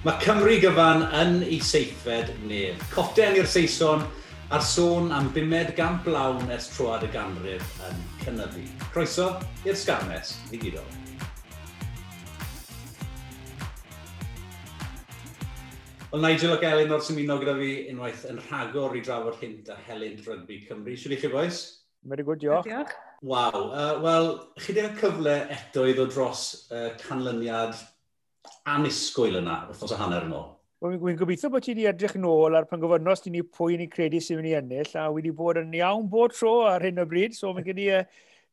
Mae Cymru gyfan yn ei seithfed nef. Coten i'r Saeson a'r sôn am bumed gan blawn ers troad y ganrif yn cynyddu. Croeso i'r sgarmes ddigidol. Wel, Nigel ac Elin o'r symuno gyda fi unwaith yn rhagor i drafod hynt a Helen Rygbi Cymru. Siwr i chi, boes? Very good, diolch. Diolch. Waw. Uh, Wel, chi ddim cyfle eto i ddod dros uh, canlyniad anusgwyl yna, wrthnos a hanner yn ôl. Wy'n gobeithio bod ti wedi edrych yn ôl ar pan gofynnos gofynos ni pwy ni'n credu sy'n mynd i ennill, a wedi bod yn iawn bod tro ar hyn o bryd, so mae'n gen i uh,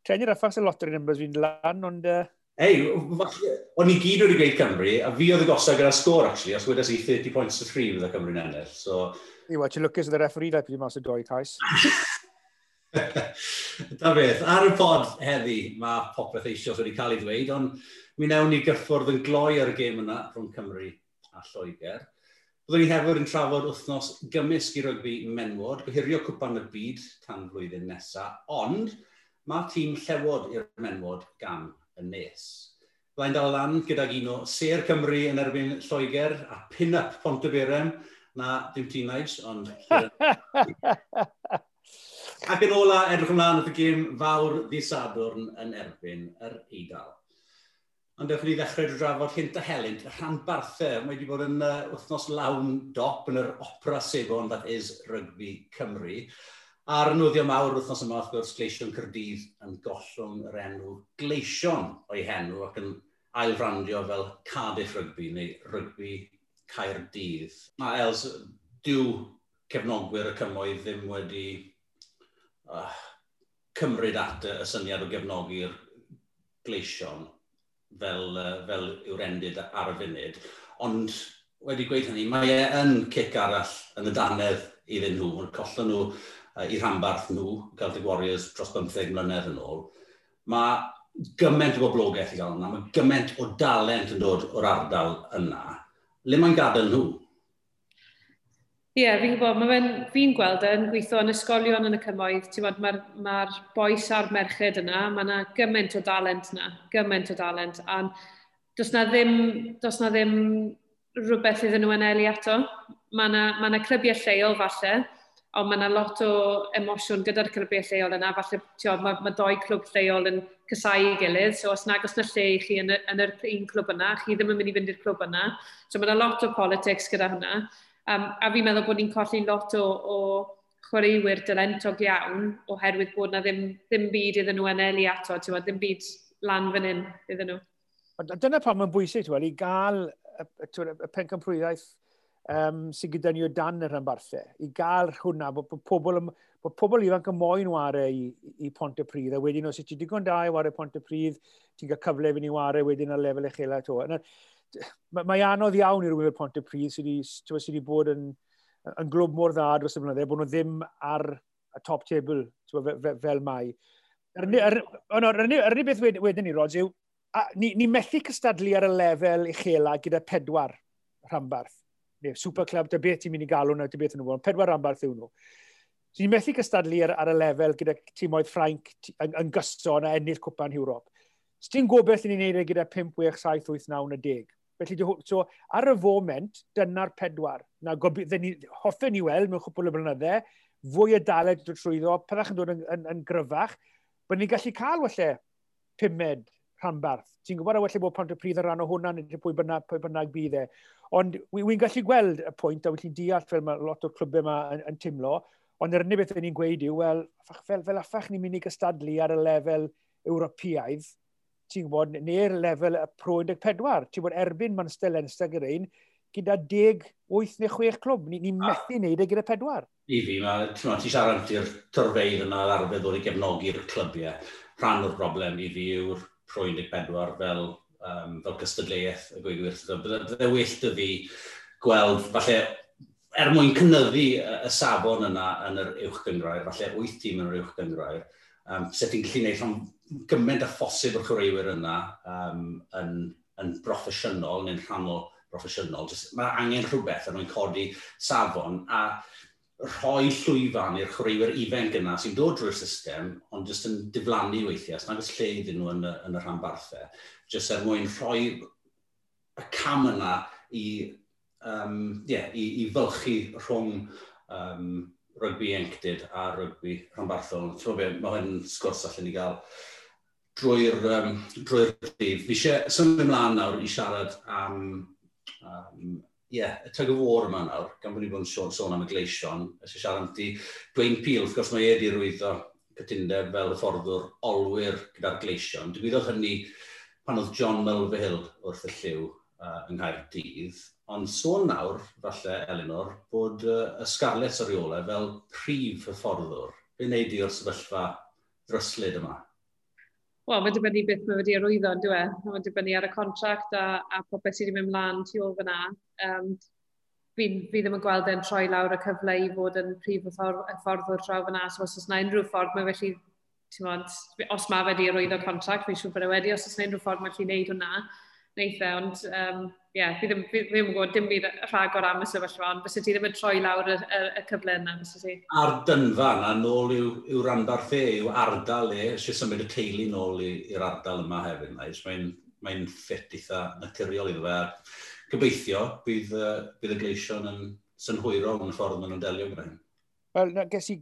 trenio'r affas y lottery numbers fi'n lan, ond... Uh... Ei, o'n i gyd wedi gweud Cymru, a fi oedd y gosod gyda sgôr, actually, os wedes i 30 points to 3 fydd y Cymru'n ennill, so... Iwa, ti'n lwcus oedd y referee dau pryd mas y doi cais. Da beth, ar y pod heddi mae popeth eisoes wedi cael ei ddweud, ond mi newn ni gyffwrdd yn gloi ar y gêm yna rhwng Cymru a Lloegr. Byddwn ni hefyd yn trafod wythnos gymysg i rygbi menwod, gohirio cwpan y byd tan flwyddyn nesaf, ond mae tîm llewod i'r menwod gan y nes. Byddai'n dal lan gydag un o Ser Cymru yn erbyn Lloegr a pin-up Pontyberem, na dim teenage, ond... Ac yn ola, edrych ymlaen at y gêm fawr ddisadwrn yn erbyn yr Eidal. Ond dewch ni ddechrau drwy drafod hynt a helynt, y rhan barthau. Mae wedi bod yn uh, wythnos lawn dop yn yr opera sefon, that is Rygbi Cymru. A'r nwyddio mawr wythnos yma, wrth gwrs, Gleision Cyrdydd yn gollwng yr enw Gleision o'i henw ac yn ailfrandio fel Cardiff Rygbi neu Rygbi Caerdydd. Mae Els, dyw cefnogwyr y cymoedd ddim wedi uh, cymryd at y syniad o gefnogi'r gleision fel, uh, fel yw'r endid ar y funud. Ond wedi gweud hynny, mae e yn cic arall yn y danedd iddyn nhw, yn collen nhw uh, i rhanbarth nhw, Celtic Warriors dros 15 mlynedd yn ôl. Mae gymaint o boblogaeth i gael yna, mae gymaint o dalent yn dod o'r ardal yna. Le mae'n gadael nhw? Ie, yeah, fi'n gwybod, mae fi'n gweld yn gweithio yn ysgolion yn y cymoedd, ti'n bod, mae'r ma, boes a'r merched yna, mae yna gymaint o dalent yna, gymaint o dalent, a does na ddim, does na ddim rhywbeth iddyn nhw anelu ato. Mae yna, ma yna clybiau lleol falle, ond mae yna lot o emosiwn gyda'r clybiau lleol yna, falle tio, mae, mae doi clwb lleol yn cysau i gilydd, so os nag os na lle i chi yn, yn yr un clwb yna, chi ddim yn mynd i fynd i'r clwb yna, so mae yna lot o politics gyda hynna. Um, a fi'n meddwl bod ni'n colli lot o, o chwaraewyr dylentog iawn oherwydd bod na ddim, ddim byd iddyn nhw anelu ato, ti'n ddim byd lan fan hyn iddyn nhw. Dyna pam mae'n bwysig, ti'n i gael y, y, y, y um, sy'n gyda ni o dan y rhanbarthau, i gael hwnna, bod, bod, pobl, bod pobl ifanc yn moyn wario i, i Pont y Pryd, a wedyn os ti'n digon da i wario Pont y Pryd, ti'n cael cyfle fynd i wario wedyn ar lefel eich eila to mae anodd iawn i rhywun pont y Pryd sydd wedi, sy wedi bod yn, yn glwb mor dda dros y blynyddoedd, bod nhw ddim ar y top table fel, fel mai. Yr unig beth wedyn, ni, Rod, yw a, ni, ni methu cystadlu ar y lefel uchela gyda pedwar rhanbarth. Neu superclub, dy beth ti'n mynd i galw na, dy beth yn ymwneud, pedwar rhanbarth yw nhw. So ni'n methu cystadlu ar, ar y lefel gyda tîmoedd Ffrainc yn, yn gyson a ennill cwpan Ewrop. Os ti'n gwybod beth ni'n neud e gyda 5, 6, 7, 8, 9 a 10, Felly, so, ar y foment, dyna'r pedwar. Na, gobeithio ni, hoffen ni weld mewn chwpl o blynydde, fwy o daled dod trwyddo, pyddach yn dod yn, yn, yn gryfach, bod ni'n gallu cael welle pumed rhanbarth. Ti'n gwybod a welle bod pont y pryd ar ran o hwnna, nid pwy bynnag, pwy bynnag bydd e. Ond wy'n gallu gweld y pwynt a wy'n deall fel mae lot o'r clwbau yma yn, yn timlo, ond yr unig beth ni'n gweud yw, wel, fel, fel affach ni'n mynd i gystadlu ar y lefel Ewropeaidd, ti'n gwybod, neu'r lefel y pro 14. Ti'n gwybod, erbyn Munster Leinster gyda un, gyda 10, 8 neu 6 clwb. Ni'n ni ah. methu wneud e gyda 4. I fi, mae ti'n siarad amdano'r tyrfeidd yna ar arfer ddod i gefnogi'r clybiau. Rhan o'r broblem i fi yw'r pro 14 fel, um, fel cystadleuaeth y gweithwyr. Bydde well dy fi gweld, falle, er mwyn cynnyddu y safon yna yn yr uwch gyngrair, falle 8 tîm yn yr uwch gyngrair, um, sut ti'n gallu gwneud rhan gymaint a phosib o'r chwaraewyr yna um, yn, yn broffesiynol neu'n rhannol broffesiynol. Mae angen rhywbeth yn nhw'n codi safon a rhoi llwyfan i'r chwaraewyr ifanc yna sy'n dod drwy'r system, ond jyst yn diflannu weithiau, sy'n agos lle iddyn nhw yn y, yn y rhan barthau. Jyst er mwyn rhoi y cam yna i, um, yeah, i, i fylchu rhwng um, rygbi enctid a rygbi rhanbarthol. Mae hyn sgwrs allan ni gael drwy'r um, drwy dydd. Fi eisiau symud ymlaen nawr i siarad am um, yeah, y tug of war yma nawr, gan bod ni bod yn sôn, sôn am y gleision, eisiau siarad am ti. Dwayne Peel, wrth gwrs mae e di rwyddo cytundeb fel y fforddwr olwyr gyda'r gleision. Dwi'n gwybod hynny pan oedd John Mulvihill wrth y lliw uh, yng Nghaerdydd, Ond sôn nawr, falle, Elinor, bod uh, y Scarlett Ariola e fel prif hyfforddwr, be wneud i'r sefyllfa ddryslyd yma? Wel, mae'n dibynnu beth mae wedi arwyddo, yn dwi? E? Mae'n dibynnu ar y contract a, a popeth sydd wedi mynd mlaen tu ôl fyna. Um, fi, fi ddim yn gweld e'n troi lawr y cyfle i fod yn prif hyfforddwr draw fyna. So, os oes yna unrhyw ffordd, mae felly, mod, os mae wedi arwyddo contract, fi'n siŵr bod e wedi, os oes yna unrhyw ffordd, mae'n gallu wneud hwnna, neitha, e. ond um, yeah, fi ddim, fi ddim yn gwybod dim byd rhagor am y sefyllfa, ond bys ti ddim yn troi lawr y, y, y cyfle yna, bys ti? A'r dynfa yna, nôl yw, yw ranbarth e, yw ardal e, sy'n symud y teulu nôl i'r ardal yma hefyd. Mae'n mae ffit eitha naturiol iddo fe. Gobeithio, bydd, bydd y gleision yn synhwyro yn y ffordd maen nhw'n delio gyda hyn. Wel, ges i,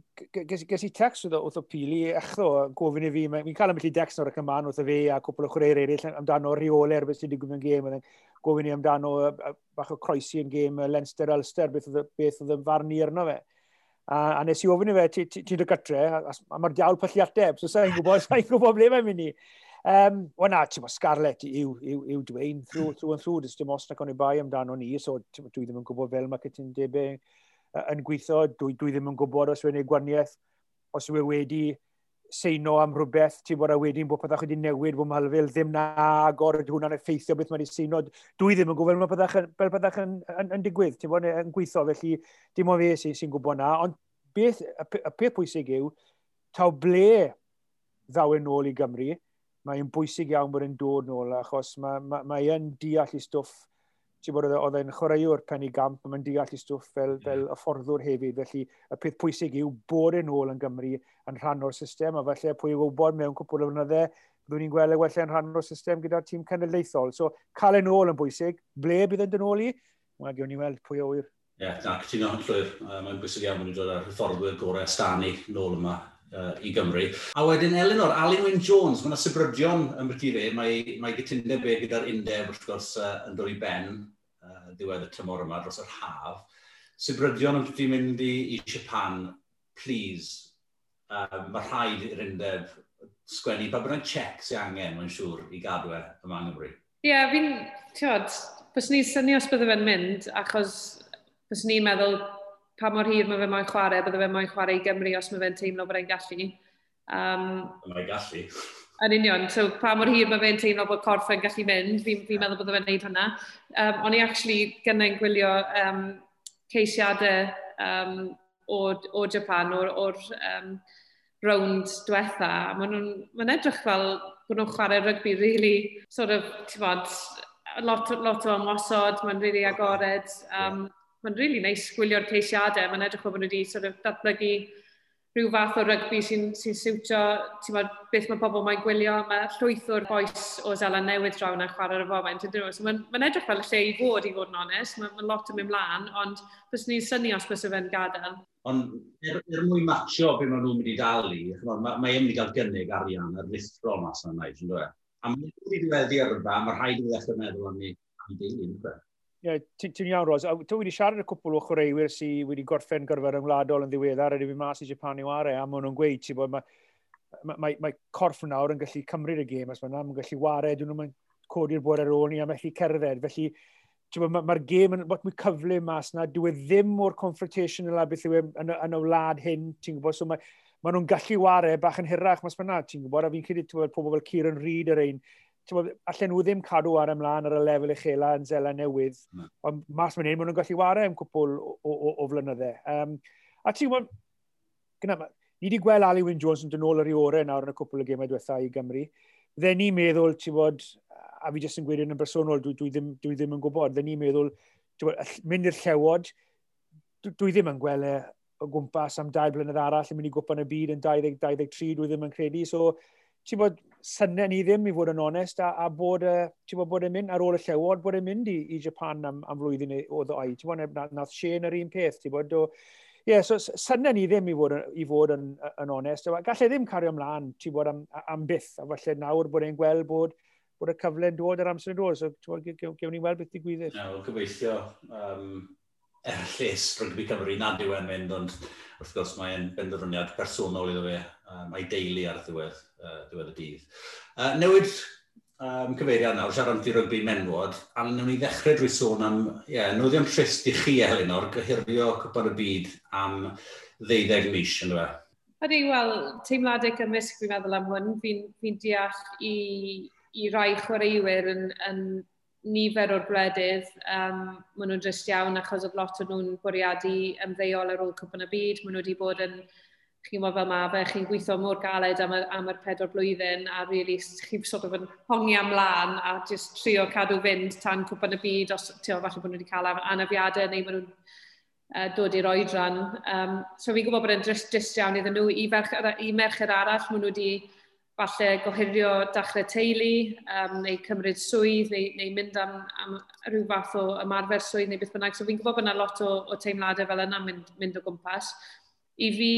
ges, ges i text wrth o o pili, echdo, gofyn i fi, mi'n cael ambell i dext o'r ac ymlaen wrth o fe a cwpl o chwaraeir eraill amdano reolau beth sydd wedi gwybod yn gêm, a gofyn i amdano bach o croesi yn gêm Leinster Ulster, beth oedd, beth oedd yn farnu arno fe. A, a nes i ofyn i fe, ti'n dy gytre, a, a mae'r diawl pyllu ateb, so sa'n gwybod, sa'n gwybod ble mae'n mynd i. Um, Wel na, ti'n bod Scarlett yw, yw, yw Dwayne, through, through and through, dys dim os nac o'n i bai amdano ni, so dwi ddim yn gwybod fel mae cytundebau yn gweithio. Dwi, dwi ddim yn gwybod os wedi'n ei gwaniaeth, os yw e wedi seino am rhywbeth, ti'n bod a wedyn bod pethach wedi newid bod mhalfil, ddim na agor, ydy hwnna'n effeithio beth mae wedi seino. Dwi ddim yn gwybod mae pethau, fel pethach yn, yn, yn, digwydd, ti'n bod yn gweithio, felly dim ond fe sy'n sy gwybod na. Ond beth, y, y peth pwysig yw, taw ble ddaw e yn ôl i Gymru, mae'n bwysig iawn bod yn dod nôl, achos mae'n ma, ma, ma deall i stwff bod e- oedd e'n chwaraewr pen i gamp mae'n deall i stwff fel, yeah. fel y fforddwr hefyd. Felly y peth pwysig yw bod e'n ôl yn Gymru yn rhan o'r system a felly pwy i wybod mewn cwpl o flynyddau byddwn ni'n gweld e wella yn rhan o'r system gyda'r tîm cenedlaethol. So cael e'n ôl yn bwysig, ble bydd yn dyn ôl i, mae gewn ni weld pwy o wir. Ie, yeah, na, cytuno yn llwyr. Uh, Mae'n bwysig iawn bod ni'n dod â'r hyfforddwyr gorau stanu nôl yma uh, i Gymru. A wedyn Eleanor, Alan Wyn Jones, mae yna sybrydion ym Myrdyre, mae, mae gytundeb e gyda'r undeb wrth gwrs uh, yn dod i ben ddiwedd y tymor yma dros yr haf. Sybrydion, ond dwi'n mynd i, i Japan, please, um, mae rhaid i'r undeb sgwennu pa bynnag check sy'n angen, mae'n siŵr, i gadw e yma yng Nghymru. Ie, yeah, fi'n, tiod, bys ni'n syni os bydde fe'n mynd, achos bys ni'n meddwl pa mor hir mae fe moyn chwarae, bydde fe moyn chwarae i Gymru os mae fe'n teimlo bod e'n gallu. Um, Mae'n gallu. Yn union, so pa mor hir mae fe'n teimlo bod corff yn gallu mynd, fi'n fi, meddwl bod fe'n neud hwnna. Um, o'n i actually gynnau'n gwylio um, ceisiadau um, o, o Japan, o'r, or, um, rownd diwetha. Maen ma edrych fel bod nhw'n chwarae rygbi really, sort of, ti'n bod, lot, lot o ymwasod, mae'n really agored. Um. Mae'n really neis gwylio'r ceisiadau, mae'n edrych fel bod nhw wedi sort of, datblygu rhyw fath o rygbi sy'n sy, siwtio ma, beth mae pobl mae'n gwylio. Mae llwyth o'r boes o Zela Newydd draw yna chwarae'r y foment. E? So mae'n ma edrych fel y lle i fod, i fod yn onest. Mae'n ma lot yn mynd mlaen, ond bys ni'n syni os bys y fe'n gadael. Ond er, er mwy matio beth maen nhw'n mynd i dalu, mae, mae mynd i gael gynnig arian ar lithro mas yna, dwi'n dweud. A mae'n mynd i diweddi yrfa, mae rhaid i ddechrau meddwl am ni am deulu, dwi'n Ie, ti'n iawn, Ros. Dwi wedi siarad y cwpl o chwaraewyr sydd wedi gorffen gyrfa'r ymwladol yn ddiweddar er a wedi mas i Japan i ware, a maen nhw'n gweud, ti bod, mae, mae, mae corff nawr yn gallu cymryd y gêm, os mae nhw'n gallu ware, dyn nhw'n codi'r bwyr ar ôl ni a methu cerdded. Felly, mae'r ma, gêm yn bod mwy cyflym mas na, dwi e ddim o'r confrontation yna beth yw e yn, yn y wlad hyn, ti'n gwybod, so mae, maen nhw'n gallu ware bach yn hirach mas fyna, ti'n gwybod, a fi'n credu pobl fel Ciar Reid yr ein, allan nhw ddim cadw ar ymlaen ar y lefel uchela yn Zela Newydd, no. ond mas mewn un, maen nhw'n gallu wario am cwpl o, o, o flynyddau. Um, a ti'n gwybod, gyna, ni wedi gweld Ali Wyn Jones yn dyn ôl ar ei orau nawr yn y cwpl o gemau diwethaf i Gymru. Dde ni'n meddwl, ti'n bod, a fi jyst yn gweud yn y bersonol, dwi, dwi, ddim, dwi ddim yn gwybod, dde ni'n meddwl, bod, mynd i'r llewod, dwi, dwi ddim yn gweld e o gwmpas am dau blynedd arall yn mynd i gwpan y byd yn 2023, dwi ddim yn credu. So, ti'n bod, syniad ni ddim i fod yn onest a, a bod, uh, bod, bod yn mynd ar ôl y llewod bod yn mynd i, i Japan am, am flwyddyn o ddoi. Ti'n bod, na, nath Shane yr un peth. Ti'n bod, Ie, yeah, so syniad ni ddim i fod, i fod yn, yn onest. Gallai ddim cario ymlaen, ti'n bod, am, am byth. A falle nawr bod e'n gweld bod, bod y cyfle'n dod ar amser yn dod. So, ti'n bod, gewn ni weld beth digwyddodd. No, gobeithio. Um, er erllus rygbi Cymru nad yw e'n mynd, ond wrth gwrs mae'n benderfyniad personol iddo fe um, a'i deulu ar ddiwedd, uh, ddiwedd y dydd. Uh, newid um, cyfeiriad nawr, siarad am di rygbi menwod, a newn ni ddechrau drwy sôn am ie, yeah, newyddion trist i chi, Elinor, gyhirio cwpan y byd am ddeuddeg mis, yn dweud. Ydy, wel, teimladau cymysg fi'n meddwl am hwn. Fi'n fi, deall i, i rai chwaraewyr yn, yn nifer o'r gwledydd. Um, maen nhw'n drist iawn achos oedd lot o nhw'n bwriadu ymddeol ar ôl cwpan y byd. Maen nhw wedi bod yn chi'n meddwl fel ma fe, chi'n gweithio mor galed am, y, am yr pedwar blwyddyn a really chi'n sort of yn hongi amlaen a just trio cadw fynd tan cwpan y byd os tio, falle bod nhw wedi cael anafiadau neu maen nhw'n uh, dod i'r oedran. Um, so fi'n gwybod bod yn drist, drist iawn iddyn nhw. I, ferch, I merched arall, maen nhw wedi falle gohirio dachrau teulu, um, neu cymryd swydd, neu, neu mynd am, am rhyw fath o ymarfer swydd neu beth bynnag. So fi'n gwybod bod yna lot o, o teimladau fel yna mynd, mynd o gwmpas. I fi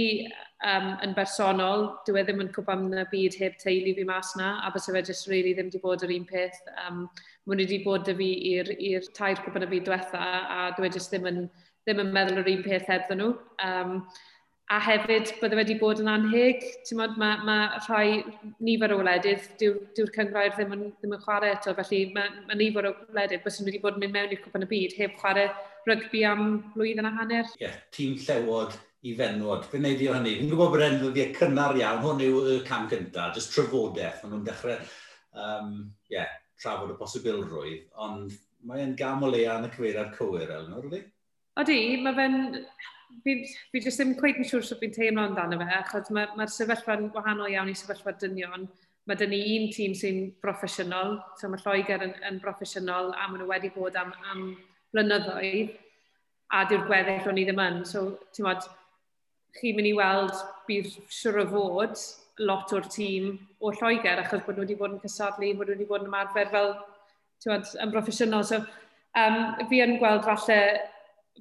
um, yn bersonol, dwi e ddim yn cwp am na byd heb teulu fi mas na, a bys fe jyst really ddim wedi bod yr un peth. Um, Mwyn wedi bod dy fi i'r tair cwp yn y byd diwetha, a dwi e jyst ddim yn, ddim yn meddwl yr un peth hebddyn nhw. Um, a hefyd bydde wedi bod yn anheg. Mae ma, ma rhai nifer o wledydd, dyw'r diw, cyngrair ddim yn, ddim yn chwarae eto, felly mae ma nifer o wledydd bys wedi bod yn mynd mewn i'r cwp yn y byd heb chwarae rygbi am blwyddyn a hanner. Ie, yeah, tîm llewod i fenwod. Fe neud i o hynny. Fi'n gwybod bod e'n ddyddiau cynnar iawn. Hwn yw y cam gyntaf, jyst trafodaeth. Maen nhw'n dechrau um, yeah, trafod y posibilrwydd. Ond mae'n gam o leia yn y cyfeiriad cywir, Elnor, ydy? Odi, mae fe'n... Fi, fi jyst ddim cweith yn siŵr sut fi'n teimlo amdano fe, achos mae'r ma, ma sefyllfa'n wahanol iawn i sefyllfa dynion. Mae dyn ni un tîm sy'n broffesiynol, so mae Lloegr yn, yn broffesiynol a maen nhw wedi bod am, am blynyddoedd, a diw'r gweddill o'n i ddim yn. So, ti'n modd, chi'n mynd i weld bydd siwr o fod lot o'r tîm o Lloegr achos bod nhw wedi bod yn cysadlu, bod nhw wedi bod yn ymarfer fel tywed, yn broffesiynol. So, um, fi yn gweld falle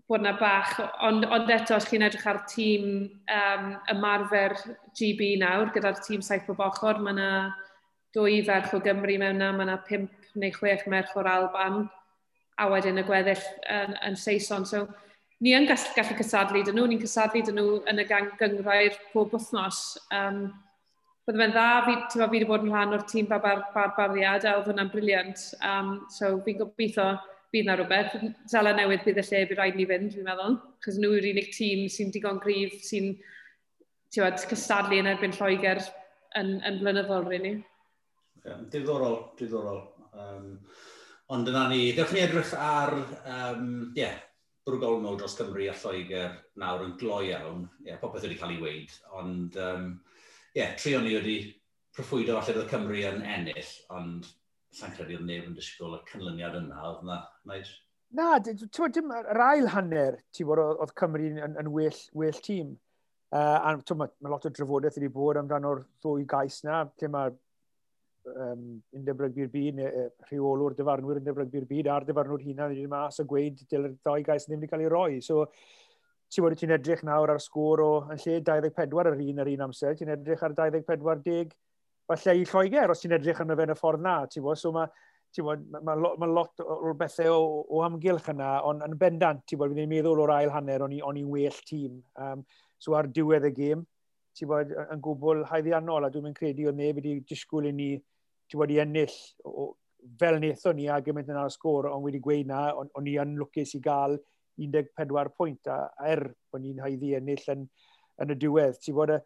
bod yna bach, ond, ond eto os chi'n edrych ar tîm um, ymarfer GB nawr gyda'r tîm saith bob ochr, mae yna dwy ferch o Gymru mewn yna, mae yna pimp neu chwech merch o'r Alban a wedyn y gweddill yn, yn Saeson. So, ni yn gall, gallu cysadlu dyn nhw, ni'n cysadlu dyn nhw yn y gang gyngrair pob wythnos. Um, Byddai fe'n dda, fi, ti'n fi wedi bod yn rhan o'r tîm babar, barbariad a oedd hwnna'n briliant. Um, so fi'n gobeithio bydd na rhywbeth. Zala newydd bydd y lle bydd rhaid ni fynd, fi'n meddwl. Chos nhw yw'r unig tîm sy'n digon gryf, sy'n cystadlu yn erbyn Lloegr yn, yn flynyddol, really. Yeah, diddorol, diddorol. Um, ond yna ni, dewch ni edrych ar um, yeah, bwrgol mowr dros Cymru a Lloegr nawr yn gloi iawn. Ie, yeah, popeth wedi cael ei weid, ond um, yeah, trio ni wedi proffwydo falle bydd Cymru yn ennill, ond sa'n credu oedd neb yn disgwyl y canlyniad yna, oedd yna, Maid? Na, dim yr ail hanner, ti'n bod oedd Cymru yn, yn well, well tîm. Uh, a mae ma lot o drafodaeth wedi bod amdano'r ddwy gais na, lle mae um, undeb rygbi'r byd, neu uh, rheolwr dyfarnwyr undeb rygbi'r byd a'r dyfarnwr hunan wedi mas a gweud dyl'r ddau gais ddim wedi cael ei roi. So, ti'n bod ti'n edrych nawr ar sgôr o yn lle 24 ar un ar un amser, ti'n edrych ar 24 deg, falle i Lloegr os ti'n edrych arno fe yn y ffordd na, ti'n bod, so mae bod, mae ma, lot, ma lot o'r bethau o, o amgylch yna, ond yn bendant, ti'n bod, fi'n meddwl o'r ail hanner, o'n i'n well tîm. Um, so ar diwedd y gêm, ti'n bod, yn gwbl haeddiannol, a dwi'n credu o neb wedi disgwyl i ni ti wedi ennill o, fel wnaethon ni a gymaint yn ar y sgôr, ond wedi gweud na, ond on ni yn lwcus i gael 14 pwynt, a, a er bod ni'n haiddi ennill yn, yn y diwedd. Ti bod y,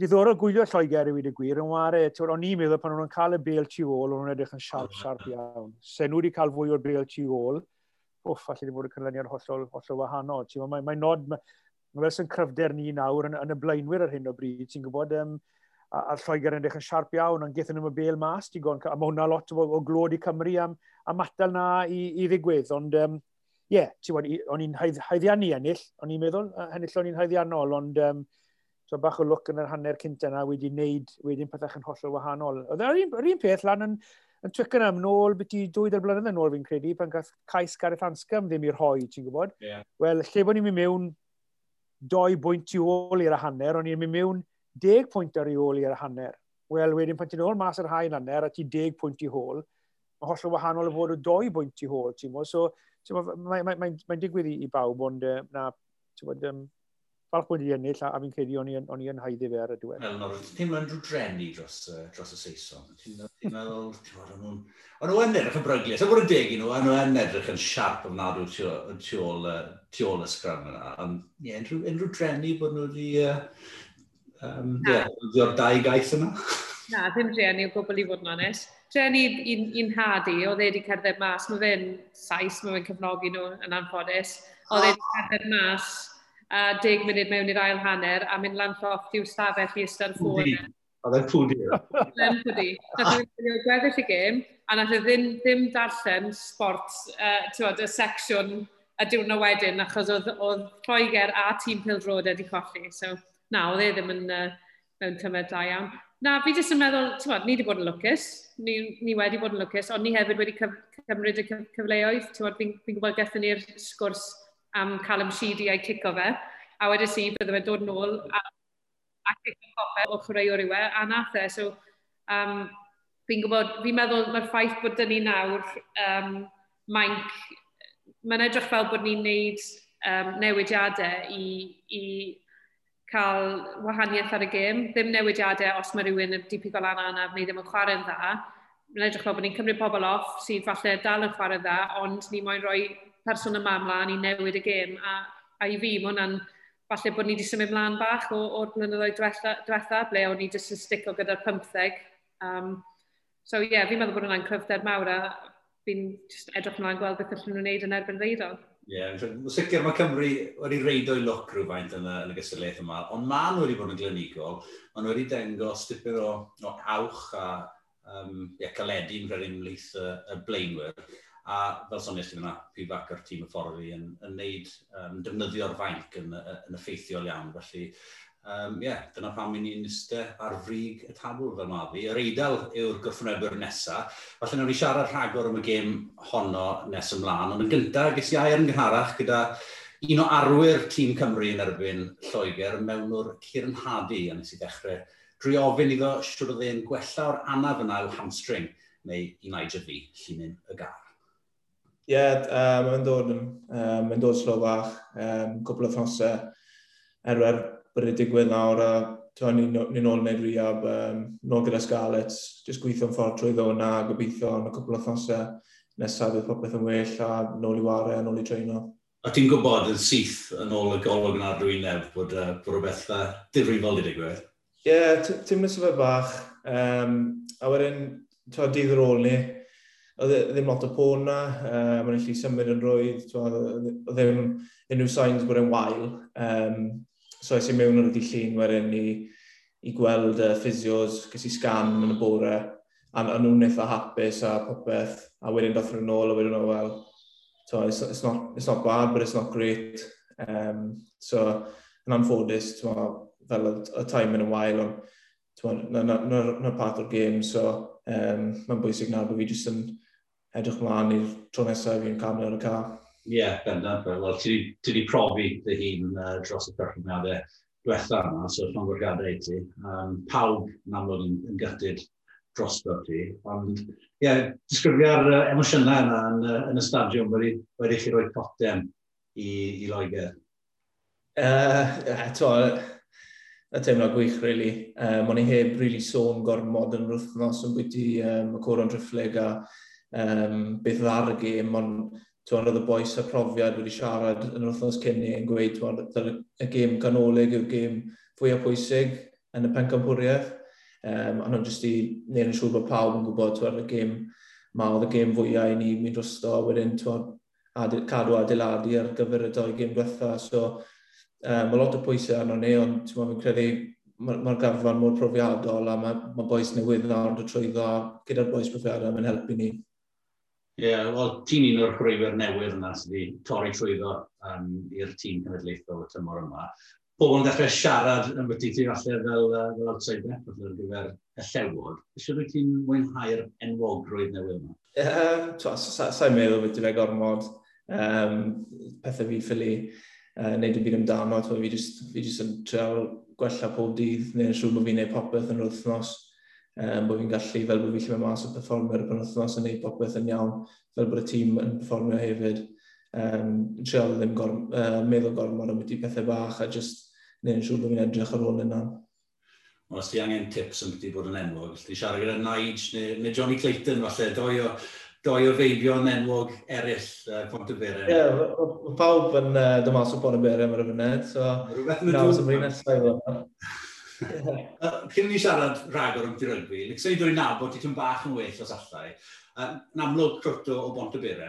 diddorol gwylio Lloegr i wedi gwir, yn ware, o'n i'n meddwl pan o'n cael y bel tu ôl, o'n edrych yn siarp, siarp iawn. Se nhw wedi cael fwy o'r bel tu ôl, wff, allai wedi bod y cynlyniad hollol, hollol wahanol. Mae, mae nod, mae, ma fel sy'n cryfder ni nawr yn, yn y blaenwyr ar hyn o bryd, ti'n gwybod, um, a, a Lloegr yn yn siarp iawn, ond gethen nhw'n y bel mas, digon, a mae hwnna lot o, o glod i Cymru am, am atal na i, i ddigwydd, ond ie, um, yeah, o'n i'n haeddiannu ennill, o'n i'n meddwl, ennill o'n i'n haeddiannol, ond um, so bach o look yn yr hanner cynta yna wedi wneud, wedi'n pethach yn hollol wahanol. Oedd yr un, un peth lan yn, yn Twickenham nôl beti dwy dar blynedd yn ôl fi'n credu, pan gath cais Gareth Anscombe ddim i'r hoi, ti'n gwybod? Yeah. Wel, lle bod ni'n mynd mewn doi bwynt i ôl i'r hanner, o'n i'n mynd mewn deg pwynt ar ei ôl i'r hanner. Wel, wedyn pan ti'n ôl mas yr hain hanner a ti deg pwynt i hôl, mae hollol wahanol o fod o doi bwynt i hôl, ti'n mo. So, mae'n mae, mae, mae, mae digwydd i, i bawb, ond uh, na, ti'n bod, um, falch bod i ennill, a, a fi'n credu o'n i yn haiddi fe ar y diwedd. Wel, Norwyd, ti'n mynd drwy drenu dros, uh, dros y Saeson. Ti'n meddwl, ti'n bod, o'n nhw'n... O'n nhw'n edrych yn bryglu, a bod yn deg i nhw, o'n nhw'n edrych yn siarp ofnadw tu ôl y sgram yna. Ond, ie, unrhyw drenu bod nhw wedi... Uh, Um, Ie, yeah, dau gaeth yma. Na, ddim rhieni o gwbl i fod yn onest. Rhieni i'n, un hadu, oedd e wedi cerdded mas, mae fe'n sais, mae fe'n cefnogi nhw yn anffodus. Oedd e wedi cerdded mas a deg munud mewn i'r ail hanner a mynd lan llofft i'w stafell i ystod ffôn. Oedd e'n pwdi. Oedd e'n pwdi. Nath Dwi'n gweddill y gêm, a nath e ddim, ddim darllen sport, uh, tywod, y section y diwrnod wedyn, achos oedd, oedd Lloegr a tîm Pildrod wedi colli. So na, oedd e ddim yn uh, mewn tymed da iawn. Na, fi jyst yn meddwl, ti'n bod, ni wedi bod yn lwcus, ni, ni wedi bod yn lwcus, ond ni hefyd wedi cyf cymryd y cyfleoedd. Ti'n bod, fi'n fi gwybod gethon ni'r sgwrs am cael ymsidi a'i cico fe, a wedi si, bydde fe dod yn ôl a, a cico cofe o chwaraewr yw e, a nath e. So, um, fi'n gwybod, fi'n meddwl mae'r ffaith bod dyn ni nawr um, mainc, mae'n edrych fel bod ni'n neud um, newidiadau i, i cael wahaniaeth ar y gêm, ddim newidiadau os mae rhywun yn dipi gol anna yna neu ddim yn chwarae'n dda. Mae'n edrych fel bod ni'n cymryd pobl off sydd falle dal yn chwarae'n dda, ond ni moyn rhoi person yma ymlaen i newid y gêm. A, a i fi, mae hwnna'n falle bod ni wedi symud mlaen bach o'r blynyddoedd diwetha, diwetha, ble o'n ni jyst yn stico gyda'r 15. Um, so ie, yeah, fi'n meddwl bod hwnna'n cryfder mawr a fi'n edrych mlaen gweld beth allan nhw'n gwneud yn erbyn reidol. Ie, yeah, sicr mae Cymru wedi reidio i look rhywfaint yn y, yn y gysylltiaeth yma, ond maen nhw wedi bod yn glenigol, maen nhw wedi dengos dipyn o, o awch a um, ie, caledu yn rhaid ymlaeth y, y blaenwyr. A fel sonies chi fyna, pwy fac o'r tîm y ffordd fi yn, yn neud um, defnyddio'r fainc yn, yn effeithiol iawn. Felly, um, yeah, dyna pam i ni'n iste ar frig y tabl fel ma fi. Yr eidl yw'r gwrthwynebwyr nesaf. Falle nawr i siarad rhagor am y gêm honno nes ymlaen, ond yn gyntaf ges i air yn gynharach gyda un o arwyr tîm Cymru yn erbyn Lloegr mewn o'r Cyrnhadi, a nes i ddechrau drwy ofyn iddo siwr o ddyn gwella o'r anaf yna yw hamstring neu i naid fi, llunin y gar. Ie, yeah, um, mae'n dod, um, mae'n dod slo bach, um, cwbl o ffnosau, erwyr bod wedi digwydd nawr a ni'n ni, ni ôl wneud rehab, um, nôl gyda Scarlett, jyst gweithio'n ffordd trwy ddo na, gobeithio yn y cwbl o thosau nesaf bydd popeth yn well a nôl i ware a nôl i treino. A ti'n gwybod yn syth yn ôl y golwg yn arwyneb bod, uh, bod rhywbeth uh, difrifol i digwydd? Ie, yeah, ti'n mynd sefyd bach. Um, a wedyn, ti'n dydd ar ôl ni, oedd e, ddim lot o pôn na, um, mae'n lli symud yn rwydd, oedd e, e ddim unrhyw signs bod e'n wael. Um, So es i mewn ar y dydd llun wedyn i, i gweld uh, physios, ges i scan yn y bore, a, a nhw'n eitha hapus a popeth, a wedyn doth nhw'n ôl a wedyn nhw, wel, so it's, it's, not, it's not bad, but it's not great. Um, so, yn anffodus, fel y time yn y wael, ond na part o'r game, so um, mae'n bwysig nawr bod fi jyst yn edrych mlaen i'r tro nesaf fi'n camera ar y car. Ie, yeah, bendant. Wel, ti wedi profi dy hun uh, dros y perfformiadau diwetha yma, so llon i ti. Um, pawb yn amlwg yn, yn gytid dros ti. Ond, ie, yeah, disgrifio'r uh, emosiynau yna yn, uh, yn y stadiwm wedi, wedi chi roi potem i, i Loegr. Uh, eto, y teimlo gwych, really. Um, o'n i heb really sôn gormod yn rwythnos yn bwyty um, y coron rhyffleg a um, beth dda'r y gêm, ond Twan oedd y boes a profiad wedi siarad yn yr wythnos cyn ni yn gweud twan, y gêm ganolig yw'r gêm fwyaf pwysig yn y pencampwriaeth. Um, a nhw'n jyst i neud yn siŵr bod pawb yn gwybod twan, y gêm ma oedd y gêm fwyaf i ni mynd drosto, wedyn twan, adil, cadw adeiladu ar gyfer y doi gêm diwetha. So, um, mae lot o pwysau arno ni, ond fi'n credu mae'r ma garfan mor profiadol a mae ma boes newydd nawr yn trwyddo gyda'r boes profiadol yn helpu ni. Ie, yeah, wel, ti'n un o'r chwaraewyr newydd yna sydd wedi torri trwyddo um, i'r tîm cenedlaethol y tymor yma. Pobl yn dechrau siarad yn beth ti falle fel, uh, fel outside bet ar gyfer y llewod. Ysio rwy ti'n mwynhau'r enwogrwydd newydd yma? Um, Sa'n meddwl wedi fe gormod um, pethau fi ffili uh, neud y byd amdano. Fi jyst, fi jyst yn treol gwella pob dydd, neu'n siŵr bod fi'n neud popeth yn yr wythnos um, bod fi'n gallu, fel bod fi'n lle mas o performer pan wythnos yn neud popeth yn iawn, fel bod y tîm yn performio hefyd. Um, treol ddim gorm, uh, meddwl gormod am beth i pethau bach a jyst neu'n siŵr bod fi'n edrych ar ôl yna. Ond os ti angen tips yn beth i bod yn enwog, ti siarad gyda Nige neu, neu Johnny Clayton falle, doi o, doi o feibion enwog eraill uh, Pont y Pontyberem. Ie, yeah, pawb yn uh, dymas o Pont y Pontyberem ar y funud, so... Rwy'n meddwl. Nawr, sy'n mynd nesaf i fod. Cyn ni siarad rhagor am dirygfi, lygs i ddwy'n nabod i ti'n bach yn well os allai. Yn amlwg crwto o bont y bere,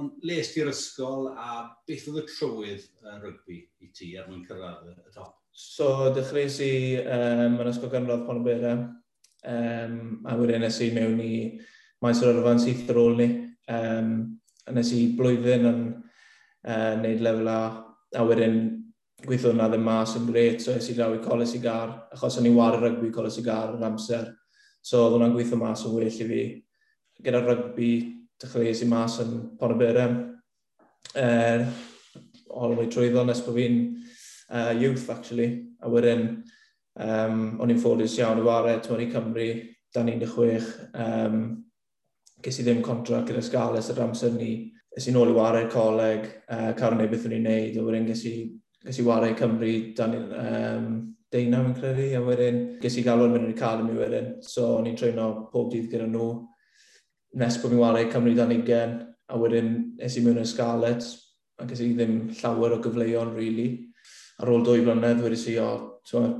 ond les ti'r ysgol a beth oedd y trywydd uh, rygbi i ti er mwyn cyrraedd y top? So, dechreuais i um, yn ysgol gynradd Pon Bera, um, a wedyn nes i mewn i maes yr orfan syth ar ôl ni. Um, nes i blwyddyn yn uh, neud lefel A, a wedyn gweithio hwnna ddim mas yn gret, so es i draw i coles i gar, achos o'n i'n wario rygbi coles i gar yn amser. So oedd hwnna'n gweithio mas yn well i fi. Gyda rygbi, dechreuais i mas yn Pon y Berem. Er, all the way trwy ddo nes bod fi'n uh, youth, actually. A wedyn, um, o'n i'n ffodus iawn i wario, twy'n i Cymru, dan 16. Um, ges i ddim contract gyda Scales yr amser ni. Ys i nôl i ware coleg, uh, cael ei beth o'n i'n neud, a wedyn ges i Ges i wario Cymru dan um, deunaw yn credu, a wedyn ges i galw'n mynd i'r academy wedyn. So, o'n i'n treino pob dydd gyda nhw. Nes bod mi'n wario Cymru dan ugen, a wedyn es i mewn i'r Scarlet, a ges i ddim llawer o gyfleuon, really. Ar ôl dwy blynedd, wedi si, o, oh,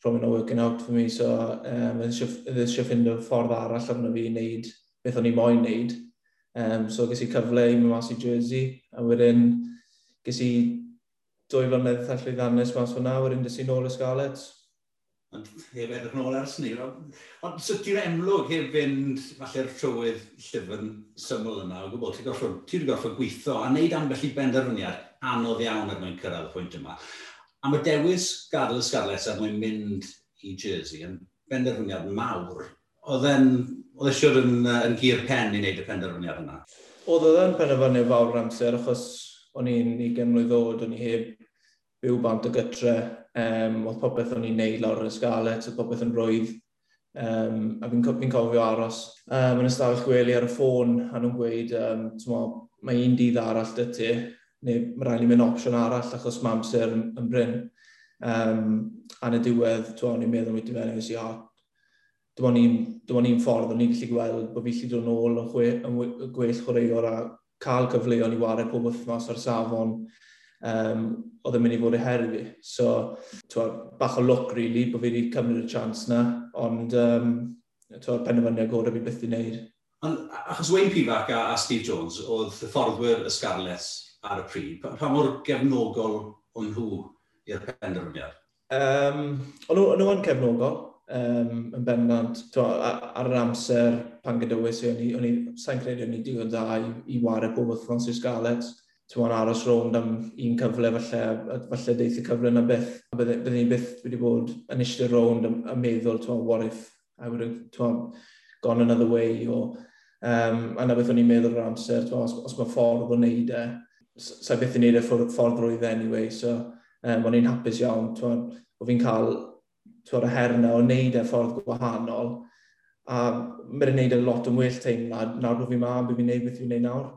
probably not working out for me, so um, eisiau ffind y ffordd arall arno fi i wneud beth o'n i moyn wneud. Um, so ges i cyfle i mynd mas i Jersey, a wedyn ges i dwy flynedd allu ddannes mas o nawr, un dys i nôl y Scarlet. Ond heb edrych nôl ers ni. Ond so ti'n emlwg heb fynd falle'r trywydd llyfr syml yna o gwbl. Ti'n gorfod, ti gorfod gweithio a wneud ambell i benderfyniad anodd iawn er mwyn cyrraedd y pwynt yma. A mae dewis gadael y Scarlets er mwyn mynd i Jersey yn benderfyniad mawr. Oedd e'n Oedd e yn, yn gyr pen i wneud y penderfyniad yna? Oedd oedd yn penderfyniad fawr amser, achos o'n i'n 20 mlynedd oed, o'n i heb byw bant o gytre, um, oedd popeth o'n i'n neud lawr yn y sgalet, oedd popeth yn rwydd, um, a fi'n fi, cofio aros. Um, yn ystafell gwely ar y ffôn, a nhw'n gweud, um, mo, mae un dydd arall dy ti, neu mae rhaid i mynd opsiwn arall achos mae amser yn, yn bryn. Um, a yn y diwedd, o'n i'n meddwl wedi fewn, i o, dim ond un ffordd o'n i'n gallu gweld bod fi gallu dod yn ôl yn, chwe, yn gwell chwaraewr a cael cyfleoedd i wario pob wythnos ar safon um, oedd yn mynd i fod her i fi. So, twa, bach o look, really, bod fi wedi cymryd y chance na, ond um, twa, penderfyniad gorau fi byth i wneud. Ond achos Wayne Pivac a, a Steve Jones oedd y fforddwyr y Scarlett ar y pryd, pa, pa mor gefnogol o'n nhw i'r penderfyniad? Um, o'n nhw yn cefnogol, um, yn bendant ar yr amser pan gydywys i, o'n i sa'n credu o'n i digon dda i, i wario bob wythnos i'r Scarlett. Ti'n aros rownd am un cyfle falle, falle deith y cyfle yna byth. Byddwn ni e, e byth wedi bod yn eistedd rownd a yn meddwl, ti'n what if I would have gone another way, O, um, a na beth o'n i'n meddwl yr amser, to, os, os mae ffordd o wneud e. Sa'i byth yn neud e ffordd, ffordd rwydd anyway, so um, o'n i'n hapus iawn, to, o fi'n cael twr y her yna o wneud e ffordd gwahanol. A mae'n wneud e lot yn well teimlad nawr bod fi'n ma, bod fi'n gwneud beth fi'n gwneud nawr.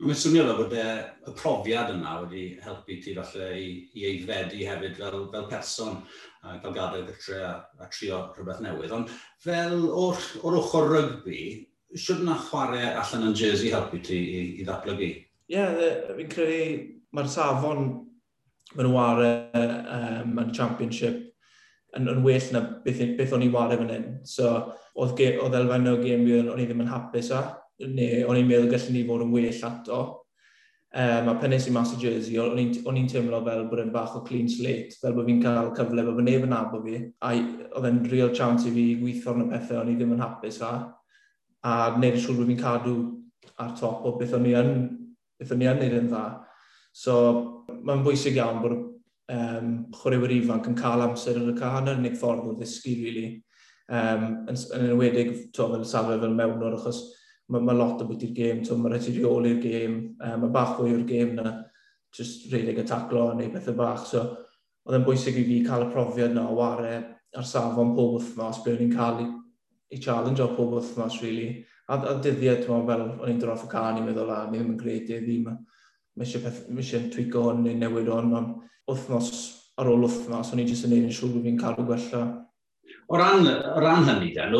Mae'n swnio dda bod e, y profiad yna wedi helpu ti falle i, i eiddfedu hefyd fel, fel person, a cael gadael gytre a, a trio rhywbeth newydd. Ond fel o'r, or ochr rygbi, siwr na chwarae allan yn jersey helpu ti i, i ddatblygu? Ie, yeah, fi'n credu mae'r safon, mae'n wario um, yn championship yn, yn well na beth, beth o'n i wario fan hyn. So, oedd, oedd elfen o game fi o'n i ddim yn hapus a, neu o'n i'n meddwl gallwn ni fod yn well ato. Um, a pen nes i mas o Jersey, o'n i'n teimlo fel bod yn bach o clean slate, fel bod fi'n cael cyfle, fel bod neb yn abo fi. A oedd e'n real chance i fi gweithio yn y pethau o'n i ddim yn hapus a, a wneud yn siŵr bod fi'n cadw ar top o beth o'n i yn, beth o'n i yn neud yn dda. So, mae'n bwysig iawn bod um, chwaraewyr ifanc yn cael amser yn y cahana yn unig ffordd o ddysgu, really. Um, yn, yn enwedig, to, fel safle fel mewnwr, achos mae ma lot o bwyt i'r gêm, to, mae rhaid i reoli'r gêm, um, mae bach fwy o'r gêm na just redig y taclo neu bethau bach. So, oedd yn bwysig i fi cael y profiad na o ware ar safon pob wythnos, ble o'n i'n cael i, i challenge o pob wythnos, really. A, a dyddiau, dwi'n fel, o'n i'n droff y can i'n meddwl, a ni ddim yn greu dyddi, ddim mae eisiau peth, twigo on neu newid on, ond wythnos ar ôl wythnos, o'n i jyst yn neud yn siŵr bod fi'n cadw gwella. O ran, o ran hynny, den,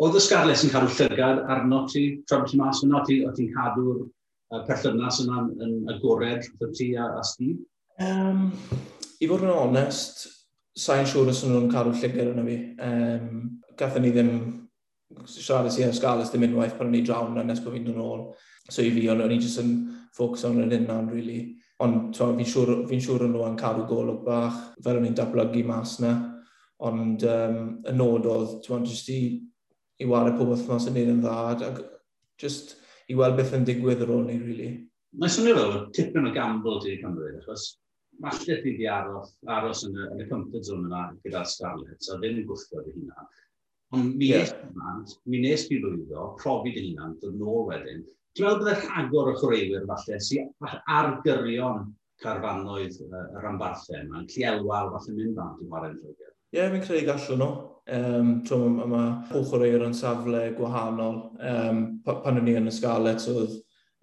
oedd y Scarlett yn cadw llygad arno ti, tra bod ti mas yno, ti, o ti'n cadw'r uh, perthynas yna yn, yn agored rhwng ti a, a Steve? Um, I fod yn onest, sa'n siŵr os nhw'n cadw llygad yna fi. Um, Gathen ni ddim siarad i Scarlett ddim unwaith pan o'n i drawn yna nes bod fi'n dod yn ôl. So i fi, o'n i jyst yn ffocws ar yr unna'n really. Ond fi'n siŵr, fi siŵr yn nhw'n cadw golwg bach, fel o'n i'n dablygu mas na. Ond um, y nod oedd, ti'n mwyn, jyst i, i wario pob wythnos yn neud yn dda, ac just i weld beth yn digwydd ar ôl ni, really. Mae'n swnio fel tipyn o gamble di Cymru, achos falle ti di aros, aros yn, y, yn y comfort zone yna gyda'r Scarlett, so ddim yn gwythio dy hunan. Ond mi yeah. nes, mi nes fi lwyddo, profi dy hunan, dod nôl wedyn, Dwi'n meddwl byddai rhagor o chwaraewyr falle sy'n argyrion carfanoedd uh, y rhanbarthau yma, yn clielwal falle mynd fan, i warau'n llwyddiant? Ie, yeah, fi'n credu gallwn nhw. Um, Twm, yma pwch o'r eir yn safle gwahanol. Um, pan o'n i yn y Scarlets, oedd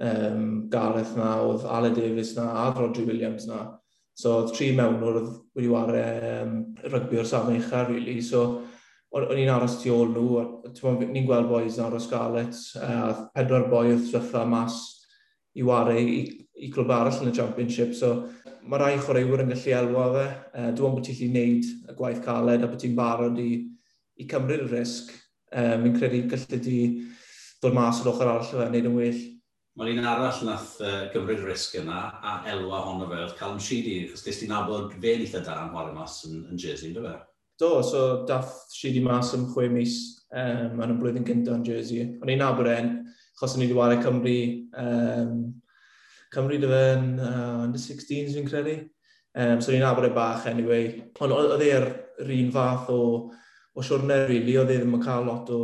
um, Gareth na, oedd Ale Davies na, a Rodri Williams na. So, oedd tri mewn oedd wedi wario um, rygbi o'r safle uchaf, really. So, o'n i'n aros tu ôl nhw, ni'n gweld boys yn aros Scarlett, a uh, pedwar boi oedd swytha mas i wario i, i clwb arall yn y championship, so mae rai chwaraewyr yn gallu elwa fe, e, uh, dwi'n bod ti'n gallu gwneud y gwaith caled a bod ti'n barod i, i cymryd y risg, um, fi'n credu gallu di dod mas o'r ochr arall fe, wneud yn well. Mae'n un arall nath uh, gymryd risg yna a elwa honno fe, oedd Callum Sheedy, chos ddys ti'n nabod fe'n eitha da am chwarae mas yn, yn Jersey, dy fe? Do, so dath si di mas am chwe mis um, yn y blwyddyn gyntaf yn Jersey. O'n i'n nabod e'n, chos o'n i wedi wario Cymru, um, Cymru dy fe'n uh, under 16s fi'n credu. Um, so o'n i'n nabod e bach anyway. Ond oedd e'r un fath o, o siwrne really. oedd e ddim yn cael lot o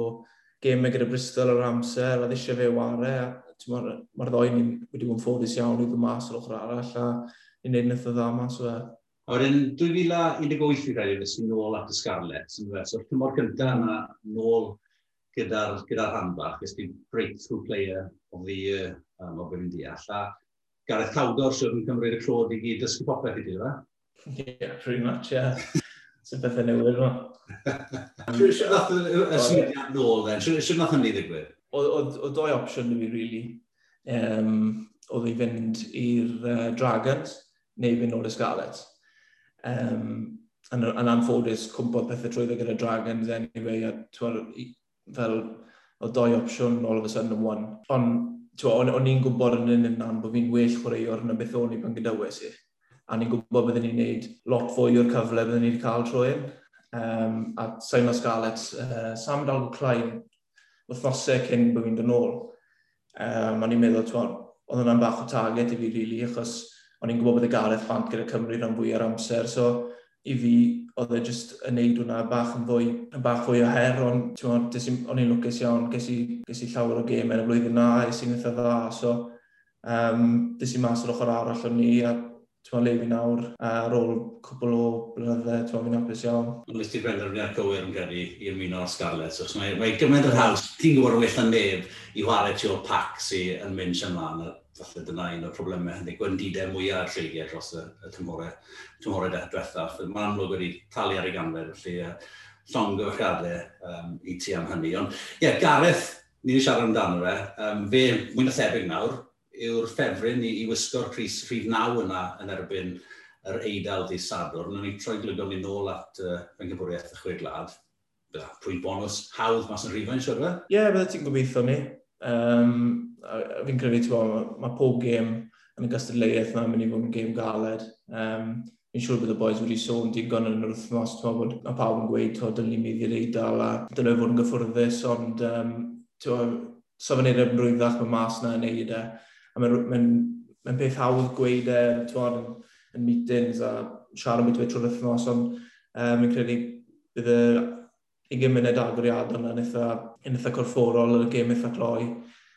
gemau gyda Bristol o'r amser, a ddysio fe wario. Mae'r ma ddoi ni wedi bod yn ffodus iawn i ddod mas o'r ochr arall a i wneud yn dda mas o e. A wedyn 2018 i rhaid i ddysgu nôl at y Scarlett. So, tymor cyntaf yna nôl gyda'r gyda, handbach, rhanbarth, ysdi breakthrough player of the year um, o beth deall. A Gareth Cawdor sydd yn cymryd y clod i gyd dysgu popeth i ti, fe? Yeah, pretty much. Yeah. Sy'n bethau newydd yma. Sut nath y syniad nôl, then? Sut nath hynny ddigwydd? O doi opsiwn i fi, really. Um, oedd i fynd i'r uh, Dragons neu fynd o'r Scarlett. Um, yn, yn anffodus, cwmpodd pethau trwyddo gyda Dragons anyway, a twar, fel o doi opsiwn all of a sudden yn one. Ond o'n, on i'n gwybod yn un yna bod fi'n well chwaraewr na beth o'n i pan gydawes i. A ni'n gwybod byddwn ni'n gwneud lot fwy o'r cyfle byddwn ni wedi cael trwy un. Um, a Simon Scarlett, uh, Sam Dalgo Klein, wythnosau cyn bod fi'n dod nôl. Um, a ni'n meddwl, oedd hwnna'n bach o target i fi, really, achos o'n i'n gwybod bod y Gareth Bant gyda Cymru rhan fwy ar amser, so i fi oedd e just yn neud hwnna bach yn fwy, yn bach fwy o her, ond o'n i'n lwcus iawn, ges i, ges i llawer o gêm yn y flwyddyn na, es i'n eitha dda, so um, des i mas o'r ochr arall o'n ni, a Ti'n le fi nawr ar ôl cwbl o blynyddoedd, ti'n fi'n apus iawn. Ond nes ti'r benderfyniad cywir yn gyrru i ymuno â Scarlett, achos mae, mae gymaint yr haws, ti'n gwybod well na neb i chwarae ti o pac sy'n mynd sy'n mlaen, falle dyna un o'r problemau hynny, gwendidau mwyaf ar lleiriau dros y, y tymhorau, tymhorau diwethaf. Mae'n amlwg wedi talu ar ei ganfer, felly uh, llong gyfrchadau um, i ti am hynny. Ond, ie, yeah, Gareth, ni wedi siarad amdano fe. Um, fe, mwy na thebyg nawr, yw'r ffefryn i, i wisgo'r Cris Rhif Naw yna yn erbyn yr eidl di sadwr. Nw'n ni troi glygol ni nôl at uh, fengybwriaeth y chwyd glad. Pwynt bonus hawdd mas yn rhifau'n siwr fe? Ie, yeah, bydda ti'n gobeithio ni. Um, fi'n credu, ti'n bod, mae ma pob gêm yn y gystadleuaeth yna yn mynd i fod yn gêm galed. Um, fi'n siŵr bod y boys wedi sôn digon yn yr wythnos, ti'n bod mae pawb yn gweud, to, dyn ni'n mynd i'r eidl a dylai fod yn gyffwrddus, ond um, ti'n so fe'n edrych yn rwyddach mae mas yna yn neud e. A mae'n ma ma peth hawdd gweud e, ti'n yn, yn meetings a siarad am beth e trwy'r wythnos, ond um, fi'n credu bydd y 20 munud agoriad yna yn eitha, yn eitha corfforol yn y gêm eitha cloi.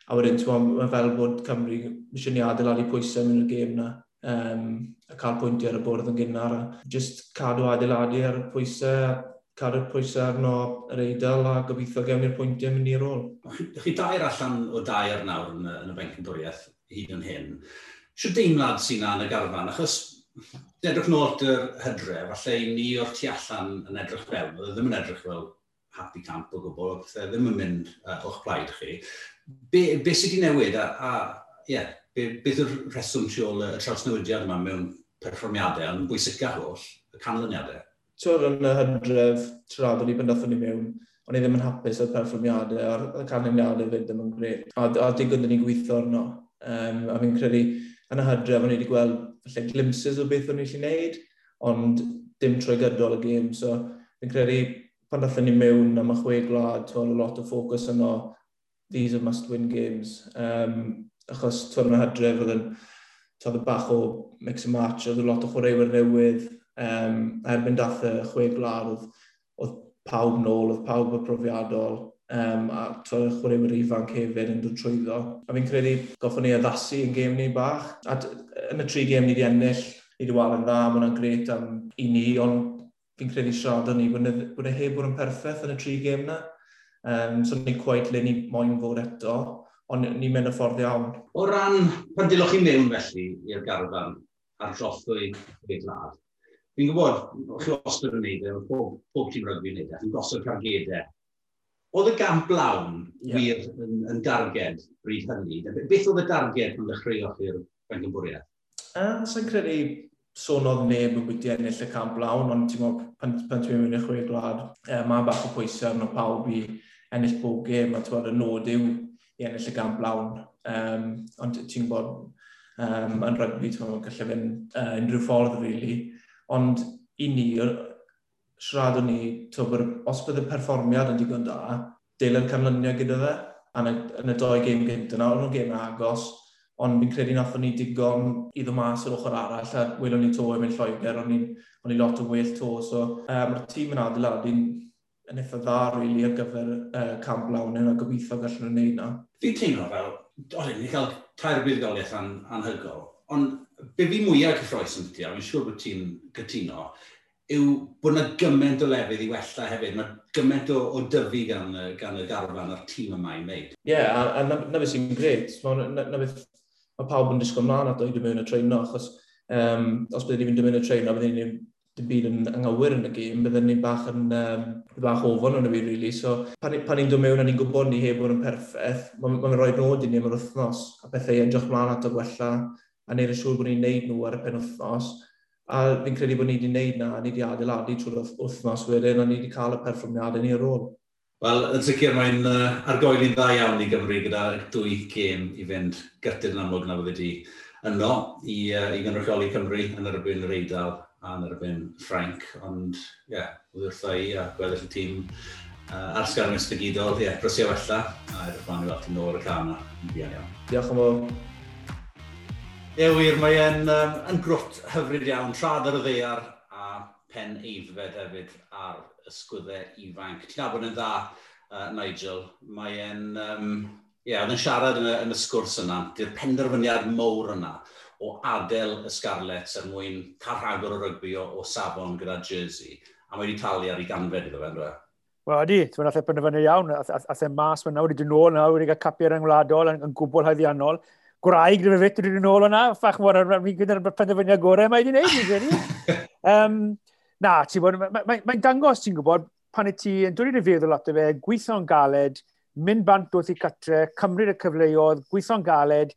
A wedyn, ti'n mae fel bod Cymru eisiau ni adeiladu pwysau mewn y gêm yna. Um, a cael pwyntiau ar y bwrdd yn gynnar. A just cadw adeiladu ar y pwysau, cadw'r pwysau arno yr eidl a gobeithio gewn ni'r pwyntiau mynd i'r ôl. Dych chi dair allan o dair nawr yn, yn y Benc bencampwriaeth hyd yn hyn. Sio deimlad sy'n na yn y garfan, achos edrych nôl at yr hydre, falle i ni o'r tu allan yn edrych fel, oedd ddim yn edrych fel happy camp o gwbl, o ddim yn mynd uh, o'ch plaid chi. Be, be sydd wedi newid a, a yeah, be, beth yw'r rheswm tu ôl y trawsnewidiad yma mewn perfformiadau yn bwysicach holl y canlyniadau? Twr yn y hydref, trad o'n i bendathon ni mewn, o'n i ddim yn hapus o'r perfformiadau a'r canlyniadau fyd ddim yn gred. A, a digon dyn ni'n gweithio arno. Um, a fi'n credu yn y hydref o'n i wedi gweld falle glimpses o beth o'n i wedi gwneud, ond dim trwy gydol y gêm. So fi'n credu pan dathen ni mewn am y chwe glad, twel, a lot o ffocws yno, these are must-win games. Um, achos twyr yn y hydref oedd yn oedd bach o mix and match, oedd lot o chwaraewyr newydd, um, erbyn dath y chwe glad, oedd, oedd pawb nôl, oedd pawb y profiadol, um, a twel y chwaraewyr ifanc hefyd yn dod trwyddo. A fi'n credu goffon ni addasu yn gêm ni bach, a yn y tri gêm ni wedi ennill, ni wedi wal yn dda, mae hwnna'n gret am i ni, ond fi'n credu siarad o'n ni, bod e heb bod yn perffaith yn y tri gêm na. Um, so ni'n gweud le ni moyn fod eto, ond ni'n mynd y ffordd iawn. O ran, pan dilwch chi mewn felly i'r garfan a'r drothwy i'r glad, fi'n gwybod, chi ostod yn neud e, pob, pob tîm rygbi yn neud e, chi'n gosod cargedau. Oedd y gamp lawn yeah. wir yn, yn darged bryd hynny? Beth oedd y darged pan ddechreuoch i'r Bencampwriaeth? Uh, Sa'n credu sonodd neb yn gwyty ennill y camp lawn, ond ti'n meddwl, pan, pan ti'n mynd i chwe glad, e, mae bach o pwysau arno pawb i ennill bob gêm, a ti'n meddwl, y nod yw i ennill y camp lawn. Um, ond ti'n gwybod, um, yn rygbi, ti'n meddwl, gallu fynd uh, unrhyw ffordd, really. Ond i ni, siarad o'n ni, tywyr, os bydd y perfformiad yn digon da, deilio'r canlyniau gyda fe, a yn y doi gêm gyntaf, o'n nhw'n gêm agos, ond fi'n credu nath o'n ni digon i ddo mas yr ochr arall, a welon ni to efo'n Lloegr, ond o'n i lot o well to, so um, mae'r tîm yn adeiladu yn eitha dda, really, ar gyfer uh, camp lawn a gobeithio gallwn nhw'n neud na. Fi'n teimlo fel, oedden ni cael tair buddigoliaeth an, anhygol, ond be fi mwyaf cyffroes yn ti, a fi'n siŵr bod ti'n gytuno, yw bod yna gymaint o lefydd i wella hefyd. Mae gymaint o, o dyfu gan, gan y garfan a'r tîm yma i wneud. Ie, yeah, a, a na, na beth sy'n gred. Na, na beth mae pawb yn disgwyl mlaen at o'i dymu'n y treino, achos um, os byddwn ni'n mynd dymu'n y treino, byddwn ni'n dim byd yn anghywir yn y gym, byddwn ni bach yn um, bach ofon yn y byd, really. So, pan, pan ni'n dod mewn a ni'n gwybod ni heb bod yn perffaith, mae'n ma, rhoi nod i ni am yr wythnos, a pethau edrych mlaen at o gwella, a neud yn siŵr bod ni'n neud nhw ar y pen wythnos. A fi'n credu bod ni wedi gwneud na, ni wedi adeiladu trwy'r wythnos wedyn, a ni wedi cael y perfformiadau ni ar ôl. Wel, yn sicr mae'n uh, argoeli'n dda iawn i Gymru gyda dwy gêm i fynd gyrtyd yn amlwg na fydde di yno i, uh, i gynrychioli Cymru yn erbyn yr Eidal a yn erbyn Ffrainc. Ond, ie, yeah, wrth wrtha i a gweddill y tîm uh, ar sgar yn ysbygidol, ie, yeah, brysio wella a edrych ma'n i weld yn ôl y can a iawn iawn. Diolch yn fawr. Ie wir, mae'n um, yn grwt hyfryd iawn, trad ar y ddeiar pen eifed hefyd ar ysgwyddau ifanc. Ti'n abod yn dda, uh, Nigel. Mae'n... Um, Ie, yeah, oedd yn siarad yn y, yn y sgwrs yna, di'r penderfyniad mowr yna o adael y Scarlets er mwyn cael rhagor o rygbi o, o safon gyda Jersey. A mae wedi talu ar ei ganfed iddo fe, ynddo fe? Wel, ydy. Ti'n meddwl e penderfynu iawn. Ath e'n mas fyna, wedi dyn nôl yna, wedi cael capio'r yngwladol yn, yn gwbl haeddiannol. Gwraig, gyda fe fit wedi dyn nôl yna. Ffach mor, ar mi gyda'r penderfyniad gorau mae wedi gwneud. um, na, ti'n bod, mae'n ma, ma, dangos, ti'n gwybod, pan y ti yn dod i'r feddwl ato fe, gweithio'n galed, mynd bant wrth i catre, cymryd y cyfleoedd, gweithio'n galed,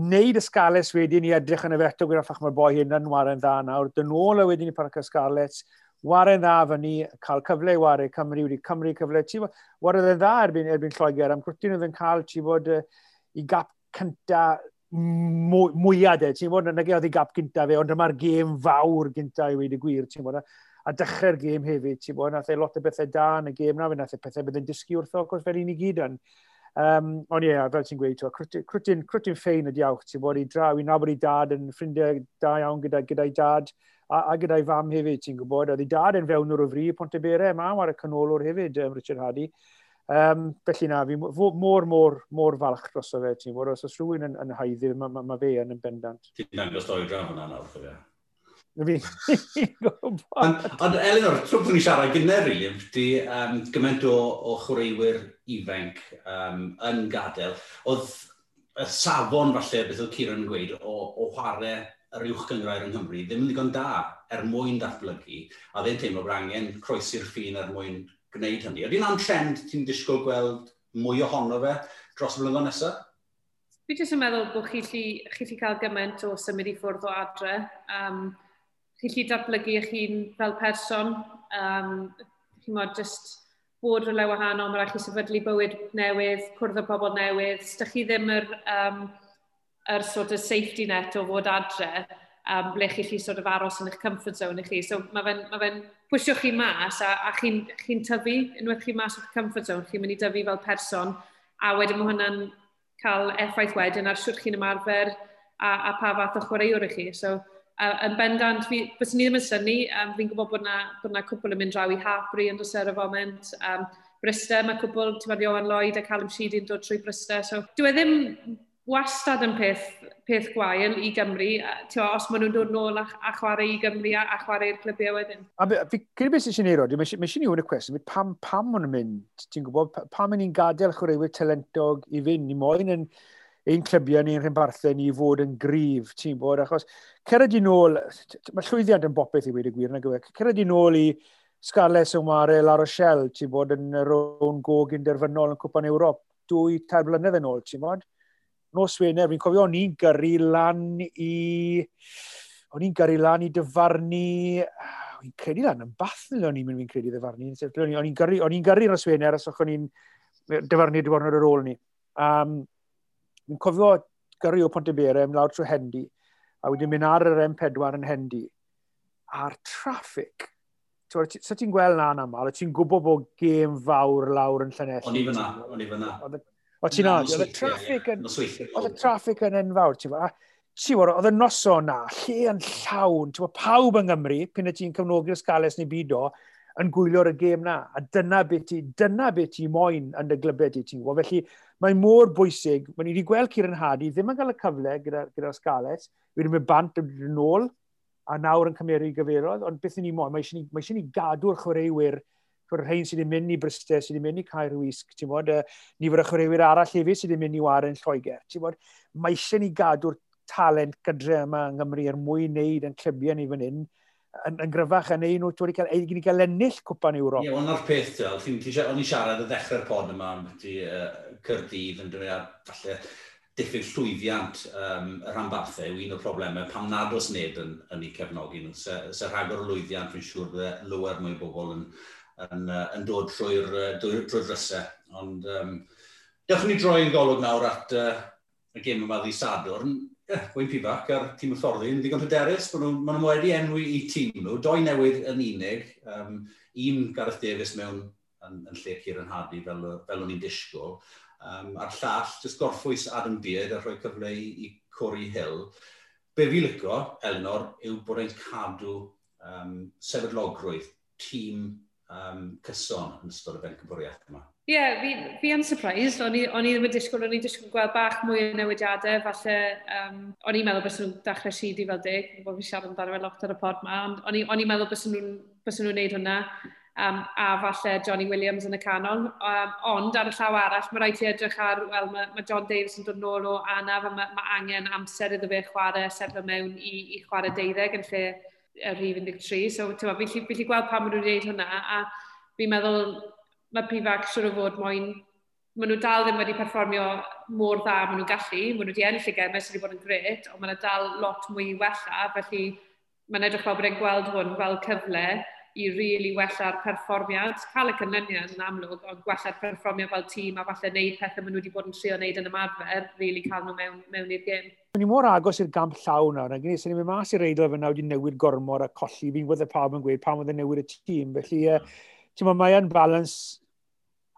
wneud y Scarlets wedyn i edrych yn y feto gyda ffach mae'r boi hyn yn waren dda nawr, dyn ôl y wedyn i parc y Scarlets, waren dda fyny, cael cyfle i wario Cymru, wedi Cymru cyfle, ti bod, waren dda erbyn, erbyn Lloegr, am gwrtyn oedd yn cael, ti bod, uh, i gap cynta mwyad e, ti'n bod, nag e oedd ei gap gynta fe, ond dyma'r gêm fawr gynta i wedi gwir, ti'n bod, a dechrau'r gêm hefyd, ti'n bod, nath e lot o bethau da yn y gêm na, fe nath e pethau bydd yn dysgu wrtho, cos fel i ni gyd yn. Um, ond ie, yeah, fel ti'n gweud, crwtyn, crwtyn ffein y diawch, ti'n bod, i draw, i nabod i dad yn ffrindiau da iawn gyda, gyda'i dad, a, a gyda'i fam hefyd, ti'n gwybod, oedd i dad yn fewn o'r ofri, Pontebere, mam ar y canolor hefyd, um, Richard Hardy, Um, felly na, fi mor, mor, mor falch dros o fe, ti'n bod, os oes rhywun yn, yn haiddi, mae ma, ma fe yn yn bendant. Ti'n dangos doi draw hwnna nawr, fe. Na fi. Ond Elinor, trwy bod ni'n siarad gyda rili, di um, gymaint o, o chwaraewyr ifanc um, yn gadael. Oedd y safon falle, beth oedd Ciron yn gweud, o, o chwarae yr uwch gyngrair yng Nghymru ddim yn ddigon da er mwyn datblygu, a ddim teimlo bod angen croesi'r ffin er mwyn gwneud hynny. Ydy'n am trend ti'n disgwyl gweld mwy ohono fe dros y blynyddoedd nesaf? Fi jyst yn meddwl bod chi chi cael gymaint o symud i ffwrdd o adre. Um, chi chi datblygu eich hun fel person. Um, chi mod just bod rhywle wahanol, mae rhaid chi sefydlu bywyd newydd, cwrdd o bobl newydd. Os da chi ddim yr, um, yr sort of safety net o fod adre, um, ble chi chi sort of aros yn eich comfort zone i chi. So mae fe'n ma pwysio chi mas a, a chi'n chi, tyfu, unwaith chi mas o'ch comfort zone, chi'n mynd i dyfu fel person a wedyn mae hwnna'n cael effaith wedyn ar siwr chi'n ymarfer a, a pa fath o chwaraewr i chi. So, uh, yn bendant, fi, bys ni ddim yn syni, um, fi'n gwybod bod na, bod na cwpl yn mynd draw i Hapri yn dros ar y foment. Um, Brysta, mae cwpl, ti'n meddwl, Owen Lloyd a Callum Sheedy yn dod trwy Brysta. So, dwi e ddim wastad yn peth, peth gwael i Gymru, tio, os maen nhw'n dod nôl a, a chwarae i Gymru a, a chwarae'r clybiau wedyn. A fi, cyn i beth sy'n ei rodi, mae eisiau ni yw'n y cwestiwn, pam, pam maen nhw'n mynd, ti'n gwybod, pam maen nhw'n gadael chwaraewyr talentog i fynd, ni moyn yn ein clybiau ni'n rhywbarthau ni i fod yn grif, ti'n bod, achos cered i nôl, mae llwyddiant yn bopeth i wedi gwir, na gyfer, cered i nôl i Scarlett O'Mare, La Rochelle, ti'n bod yn rown go gynderfynol yn Cwpan Ewrop, dwy tair blynedd yn ôl, ti'n bod? nos Wener, fi'n cofio, o'n i'n gyrru lan i... O'n i'n gyrru lan i dyfarnu... O'n i'n credu lan yn bath, nid o'n i'n mynd fi'n credu dyfarnu. O'n i'n gyrru, o'n gyrru nos Wener, os o'n i'n dyfarnu diwrnod ar ôl ni. Um, fi'n cofio gyrru o Pontebera, ym lawr trwy Hendi, a wedyn mynd ar yr M4 yn Hendi. A'r traffic, sa ti'n gweld na'n aml, ti'n gwybod bod gêm fawr lawr yn Llanelli. O'n i fyna, o'n i fyna. O ti'n no, oedd y traffic yn... Oedd y traffic yn enfawr, ti'n fawr. Ti'n fawr, oedd y noso na, lle yn llawn, ti'n fawr, pawb yng Nghymru, pyn y ti'n cefnogi'r sgales neu byd o, yn gwylio'r y gêm na. A dyna beth ti, dyna beth ti moyn yn y glybed i ti'n gwybod. Felly, mae'n mor bwysig, mae'n i wedi gweld Ciren Hadi, ddim yn cael y cyfle gyda'r gyda sgales, wedi mynd bant yn ôl, a nawr yn cymeru gyferoedd, ond beth ni moyn, mae eisiau ni, mae eisiau ni gadw'r chwaraewyr bod rhain sydd wedi mynd i Bryste, sydd wedi mynd i Caer Wisg, ti'n bod, uh, nifer y chwaraewyr arall hefyd sydd wedi mynd i Waren Lloegr. Ti'n bod, mae eisiau ni gadw'r talent gydre yma yng Nghymru er mwyn wneud yn clybiau ni fan hyn, yn, yn gryfach yn ein nhw, wedi cael, ei ni cael ennill cwpan Ewrop. Ie, yeah, ond o'r peth, o'n i siarad y ddechrau'r pod yma am beth uh, Cyrdydd yn dweud, falle diffyg llwyddiant um, y rhanbarthau yw un o'r problemau pam nad oes neb yn, yn ei cefnogi nhw. Se, se rhagor o lwyddiant, fi'n siŵr bydde lywer mwy bobl yn, yn, uh, yn dod trwy'r trwy, trwy drysau. Ond um, dewch ni droi yn golwg nawr at uh, y gêm yma ddi Sadwrn. Yeah, Gwyn Pifac a'r tîm hyfforddi yn ddigon hyderus. Maen nhw'n ma nhw wedi enwi i tîm nhw. Doi newydd yn unig. Um, un Gareth Davies mewn yn, yn lle Cyr yn Hadi fel, fel o'n i'n disgwyl. Um, a'r llall, jyst gorffwys Adam Beard a rhoi cyfle i, i Corey Hill. Be fi licio, Elinor, yw bod e'n cadw um, sefydlogrwydd, tîm um, cyson yn ystod y bencampwriaeth yma. Ie, yeah, fi, fi yn surprised. O'n i, on i ddim yn disgwyl, o'n i'n disgwyl gweld bach mwy o newidiadau. Falle, um, o'n i'n meddwl bys nhw'n dechrau sydd i fel dig, bod fi siarad amdano fe lot ar y pod yma, Ond o'n i'n meddwl bys nhw'n nhw wneud hwnna. Um, a falle Johnny Williams yn y canol. Um, ond ar y llaw arall, mae rhaid i edrych ar, wel, mae, mae John Davis yn dod nôl o anaf a mae, mae angen amser iddo fe chwarae, sedlo mewn i, i chwarae deuddeg yn lle yr 13, so ti'n meddwl, fi'n lli gweld pa maen nhw'n gwneud hwnna, a fi'n meddwl mae Prifac siwr o fod moyn, maen nhw dal ddim wedi perfformio mor dda maen nhw'n gallu, maen nhw wedi ennill y gemau sydd wedi bod yn gret, ond maen nhw dal lot mwy wella, felly mae'n edrych fel bod e'n gweld hwn fel cyfle, i rili really wella'r perfformiad. Cael y cynlyniad yn amlwg, ond gwella'r perfformiad fel tîm a falle wneud pethau maen nhw wedi bod yn trio wneud yn ymarfer, rili really cael nhw mewn, mewn i'r gym. O'n i mor agos i'r gamp llawn nawr, ac nes i'n mynd mas i'r reidol fyna wedi newid gormor a colli. Fi'n gwybod y pawb yn gweud pam oedd yn newid y tîm, felly uh, ti'n mynd mae'n balans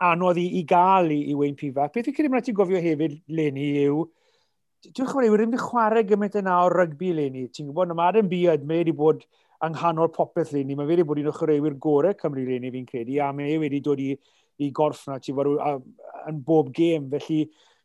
anodd i, i gael i, i Wayne Pivac. Beth fi'n credu mae'n ti gofio hefyd, Lenny, yw dwi'n chwarae, wedi chwarae gymaint yna o rygbi Lenny. Ti'n gwybod, na mae'r yn byd, mae wedi bod yng nghanol popeth rhain ni. Mae fe wedi bod un o chwaraewyr gorau Cymru rhain fi'n credu, a mae e wedi dod i, i gorff na, ti'n bod yn bob gêm. Felly,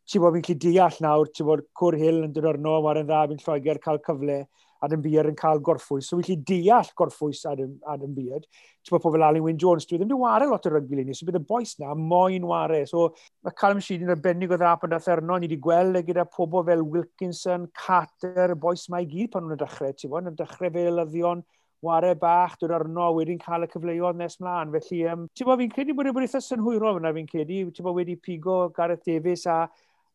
ti'n bod fi'n cyd deall nawr, ti'n bod Cwr Hill yn dod arno, mae'r yn dda, fi'n lloegr cael cyfle, Adam Beard yn cael gorffwys. So, fi'n cyd deall gorffwys Adam, Adam Beard. Ti'n bod pobl Alan Wyn Jones, dwi ddim wedi wario lot o rygbi lini, so bydd y boes na moyn wario. So, mae Callum Sheed yn arbennig o dda pan dath arno, ni wedi gweld e gyda pobl fel Wilkinson, Carter, y boes mae i gyd pan nhw'n dechrau, ti'n bod, yn dechrau fel yddion, ware bach, dod arno, wedyn cael y cyfleoedd nes mlaen. Felly, um, ti'n bod fi'n credu bod e'n eitha synhwyro fyna fi'n credu. Ti'n bod wedi pigo Gareth Davies a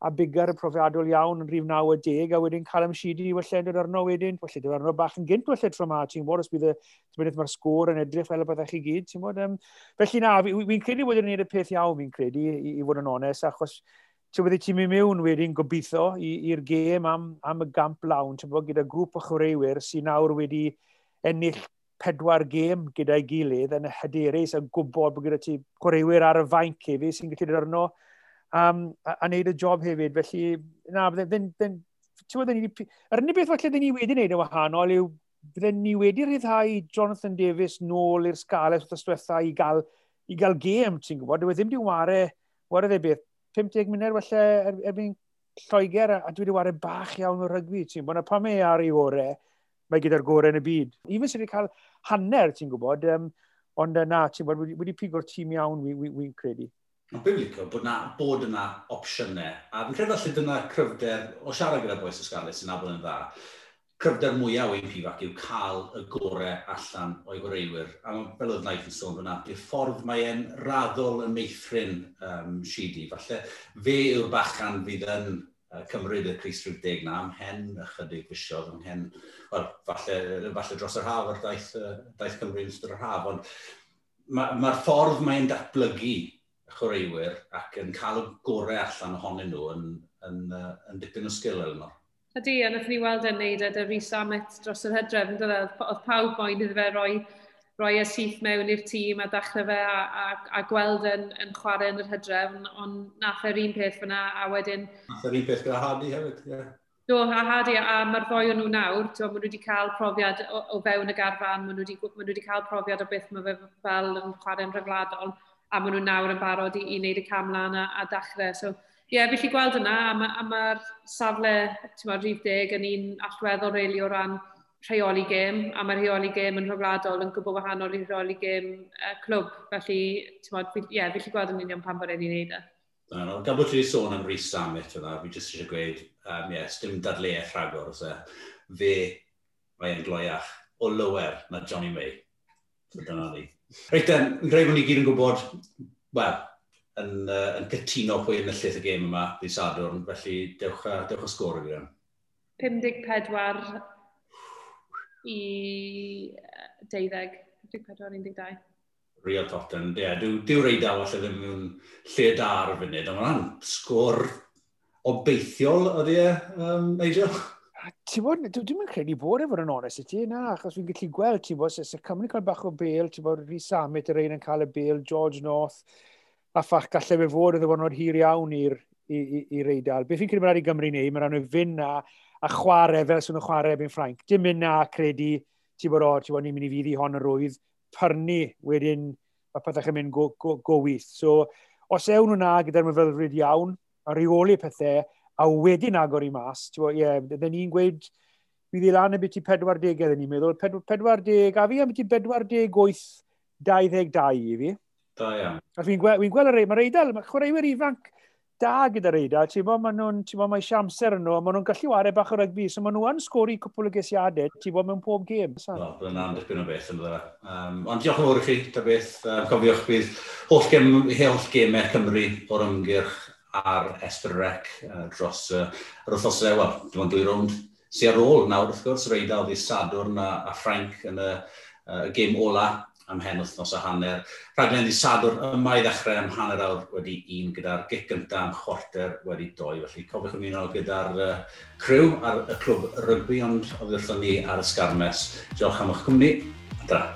a bigar y profiadol iawn yn rhif 9 a 10, a wedyn cael ymsidi i wella dod arno wedyn. Wella, dod arno bach yn gynt wella tro ma, ti'n bod, os bydd y mae'r sgôr yn edrych fel y byddech chi gyd, ti'n bod. Um, felly na, fi'n fi credu bod yn gwneud y peth iawn, fi'n credu, i, i fod yn onest, achos ti'n bod ti'n mynd mewn wedyn gobeithio i'r gêm am, am y gamp lawn, ti'n bod, gyda grŵp o chwaraewyr sy'n nawr wedi ennill pedwar gêm gyda'i gilydd yn hyderus yn gwybod bod gyda ti chwaraewyr ar y fainc hefyd sy'n gallu dod arno um, a, a wneud y job hefyd. Felly, na, bydden, bydden, yr unig beth falle bydden ni wedi wneud yn wahanol yw bydden ni wedi rhyddhau Jonathan Davis nôl i'r sgales wrth ystwetha i gael, i gael gêm, ti'n gwybod? Dwi e ddim wedi wario, wario dde beth, 50 munud falle er, erbyn Lloegr, a dwi wedi wario bach iawn o rygbi, ti'n gwybod? Pa mae ar ei orau, mae gyda'r gorau yn y byd. Even sydd wedi cael hanner, ti'n gwybod, um, ond na, ti'n gwybod, wedi, wedi pigo'r tîm iawn, wi'n wi, wi credu. Dwi'n licio bod na, bod yna opsiynau, a fi'n credu allai dyna cryfder, o siarad gyda boes y sy'n abel yn dda, cryfder mwyaf i'n pifac yw cael y gorau allan o'i gwreidwyr. A fel oedd naeth yn sôn fyna, di'r ffordd mae e'n raddol yn meithrin um, Sidi. Falle fe yw'r bachan fydd yn cymryd y Cris rhyw deg na, mhen ychydig fisiodd, mhen, wel, falle, falle dros yr haf o'r daith, daith Cymru yn ystod yr haf, ond mae'r ma, ffordd mae'n datblygu chwaraewyr ac yn cael y gorau allan ohonyn nhw yn, yn, yn, yn dipyn o sgil yno. Ydy, a nath ni weld yn neud e y Rhys Amet dros yr hydref, yn dod e? oedd pawb moyn iddo fe roi roi y syth mewn i'r tîm a dechrau fe a, a, a gweld yn, yn chwarae yn yr hydref, ond nath yr un peth fyna a wedyn... Nath yr un peth gyda Hardy hefyd, ie. Yeah. Do, a Hardy, a mae'r ddoi o nhw nawr, do, maen nhw wedi cael profiad o, o fewn y garfan, maen nhw, wedi, maen nhw wedi cael profiad o beth mae fe fel yn chwarae'n rhyfladol, a maen nhw nawr yn barod i, i wneud y camlan a, a dechrau. So, ie, yeah, felly gweld yna, a mae'r ma safle, ti'n ma, rhif deg yn un allweddol reili o ran rheoli gêm, a mae'r rheoli gêm yn rhyngwladol yn gwbl wahanol i rheoli gêm uh, clwb. Felly, ti'n modd, ie, yeah, felly gweld yn union pan bod e'n ei wneud e. No, e. gan bod ti wedi sôn am Rhys Summit yna, fi jyst eisiau gweud, um, yes, dim dadleuaeth rhagor, so fe mae'n gloiach o lywer na Johnny May. So dyna ni. Reit, yn greu bod ni gyd yn gwybod, wel, yn, uh, yn cytuno pwy yn y llyth y gêm yma, ddi Sadwrn, felly dewch, uh, dewch o sgôr i gyda'n. 54 i deuddeg, 14-12. Real Totten, ie. Yeah, Dyw'r eidl falle ddim yn lle da ar y funud, ond mae'n sgôr obeithiol e, ydy e, um, Nigel? Ti'n bod, dwi'n mynd credu bod efo'r yn onest i ti, na, achos fi'n gallu gweld, ti'n bod, sy'n Cymru cael bach o bel, ti'n bod, Rhys Amit, yr ein yn cael y bel, George North, a ffach gallai fe fod yn ddiwrnod hir iawn i'r reidal. Beth fi'n credu mae'n rhaid i Gymru neu, mae'n rhaid i fynd na, a chwarae fel sy'n chwarae efo'n Ffrainc. Dim mynd na credu, ti bod o, ti bod ni'n mynd i fydd i hon yn rwydd, pyrnu wedyn mae pethau chi'n mynd go, go, go wyth. So, os ewn nhw'na gyda'r myfyddryd iawn, a reoli pethau, a wedyn agor i mas, ti'n bod, ie, yeah, dydyn ni'n gweud, bydd i lan y byti 40 ydyn ni'n meddwl, 40, a fi am byti 48, 22 i fi. Da iawn. A fi'n gweld, fi gweld y rei, mae'r reidal, mae chwaraewyr ifanc, da gyda Eida. Ti'n bod, maen nhw'n, ti'n bod, mae eisiau amser yn nhw, maen nhw'n gallu wario bach o rygbi. So maen nhw yn sgori cwpl o gesiadau, ti'n bod, mewn pob gêm. Wel, bydd yna'n dipyn o beth yn dda. Um, ond diolch yn fawr i chi, ta beth. Um, cofiwch bydd holl, gem, holl gemau Cymru o'r ymgyrch ar Esther Rec uh, dros uh, yr wythnosau, wel, dim ond dwy rownd sy'n ar ôl nawr, wrth gwrs, yr Eida oedd Sadwrn a, a Frank yn y uh, gêm ola am hen wythnos a hanner. Rhaglen ddi sadwr yma i ddechrau am hanner awr wedi un gyda'r gic gyntaf am chwarter wedi doi. Felly cofiwch ymuno gyda'r uh, crew ar y clwb rygbi, ond oedd wrthon ni ar y sgarmes. Diolch am eich cwmni. Adra.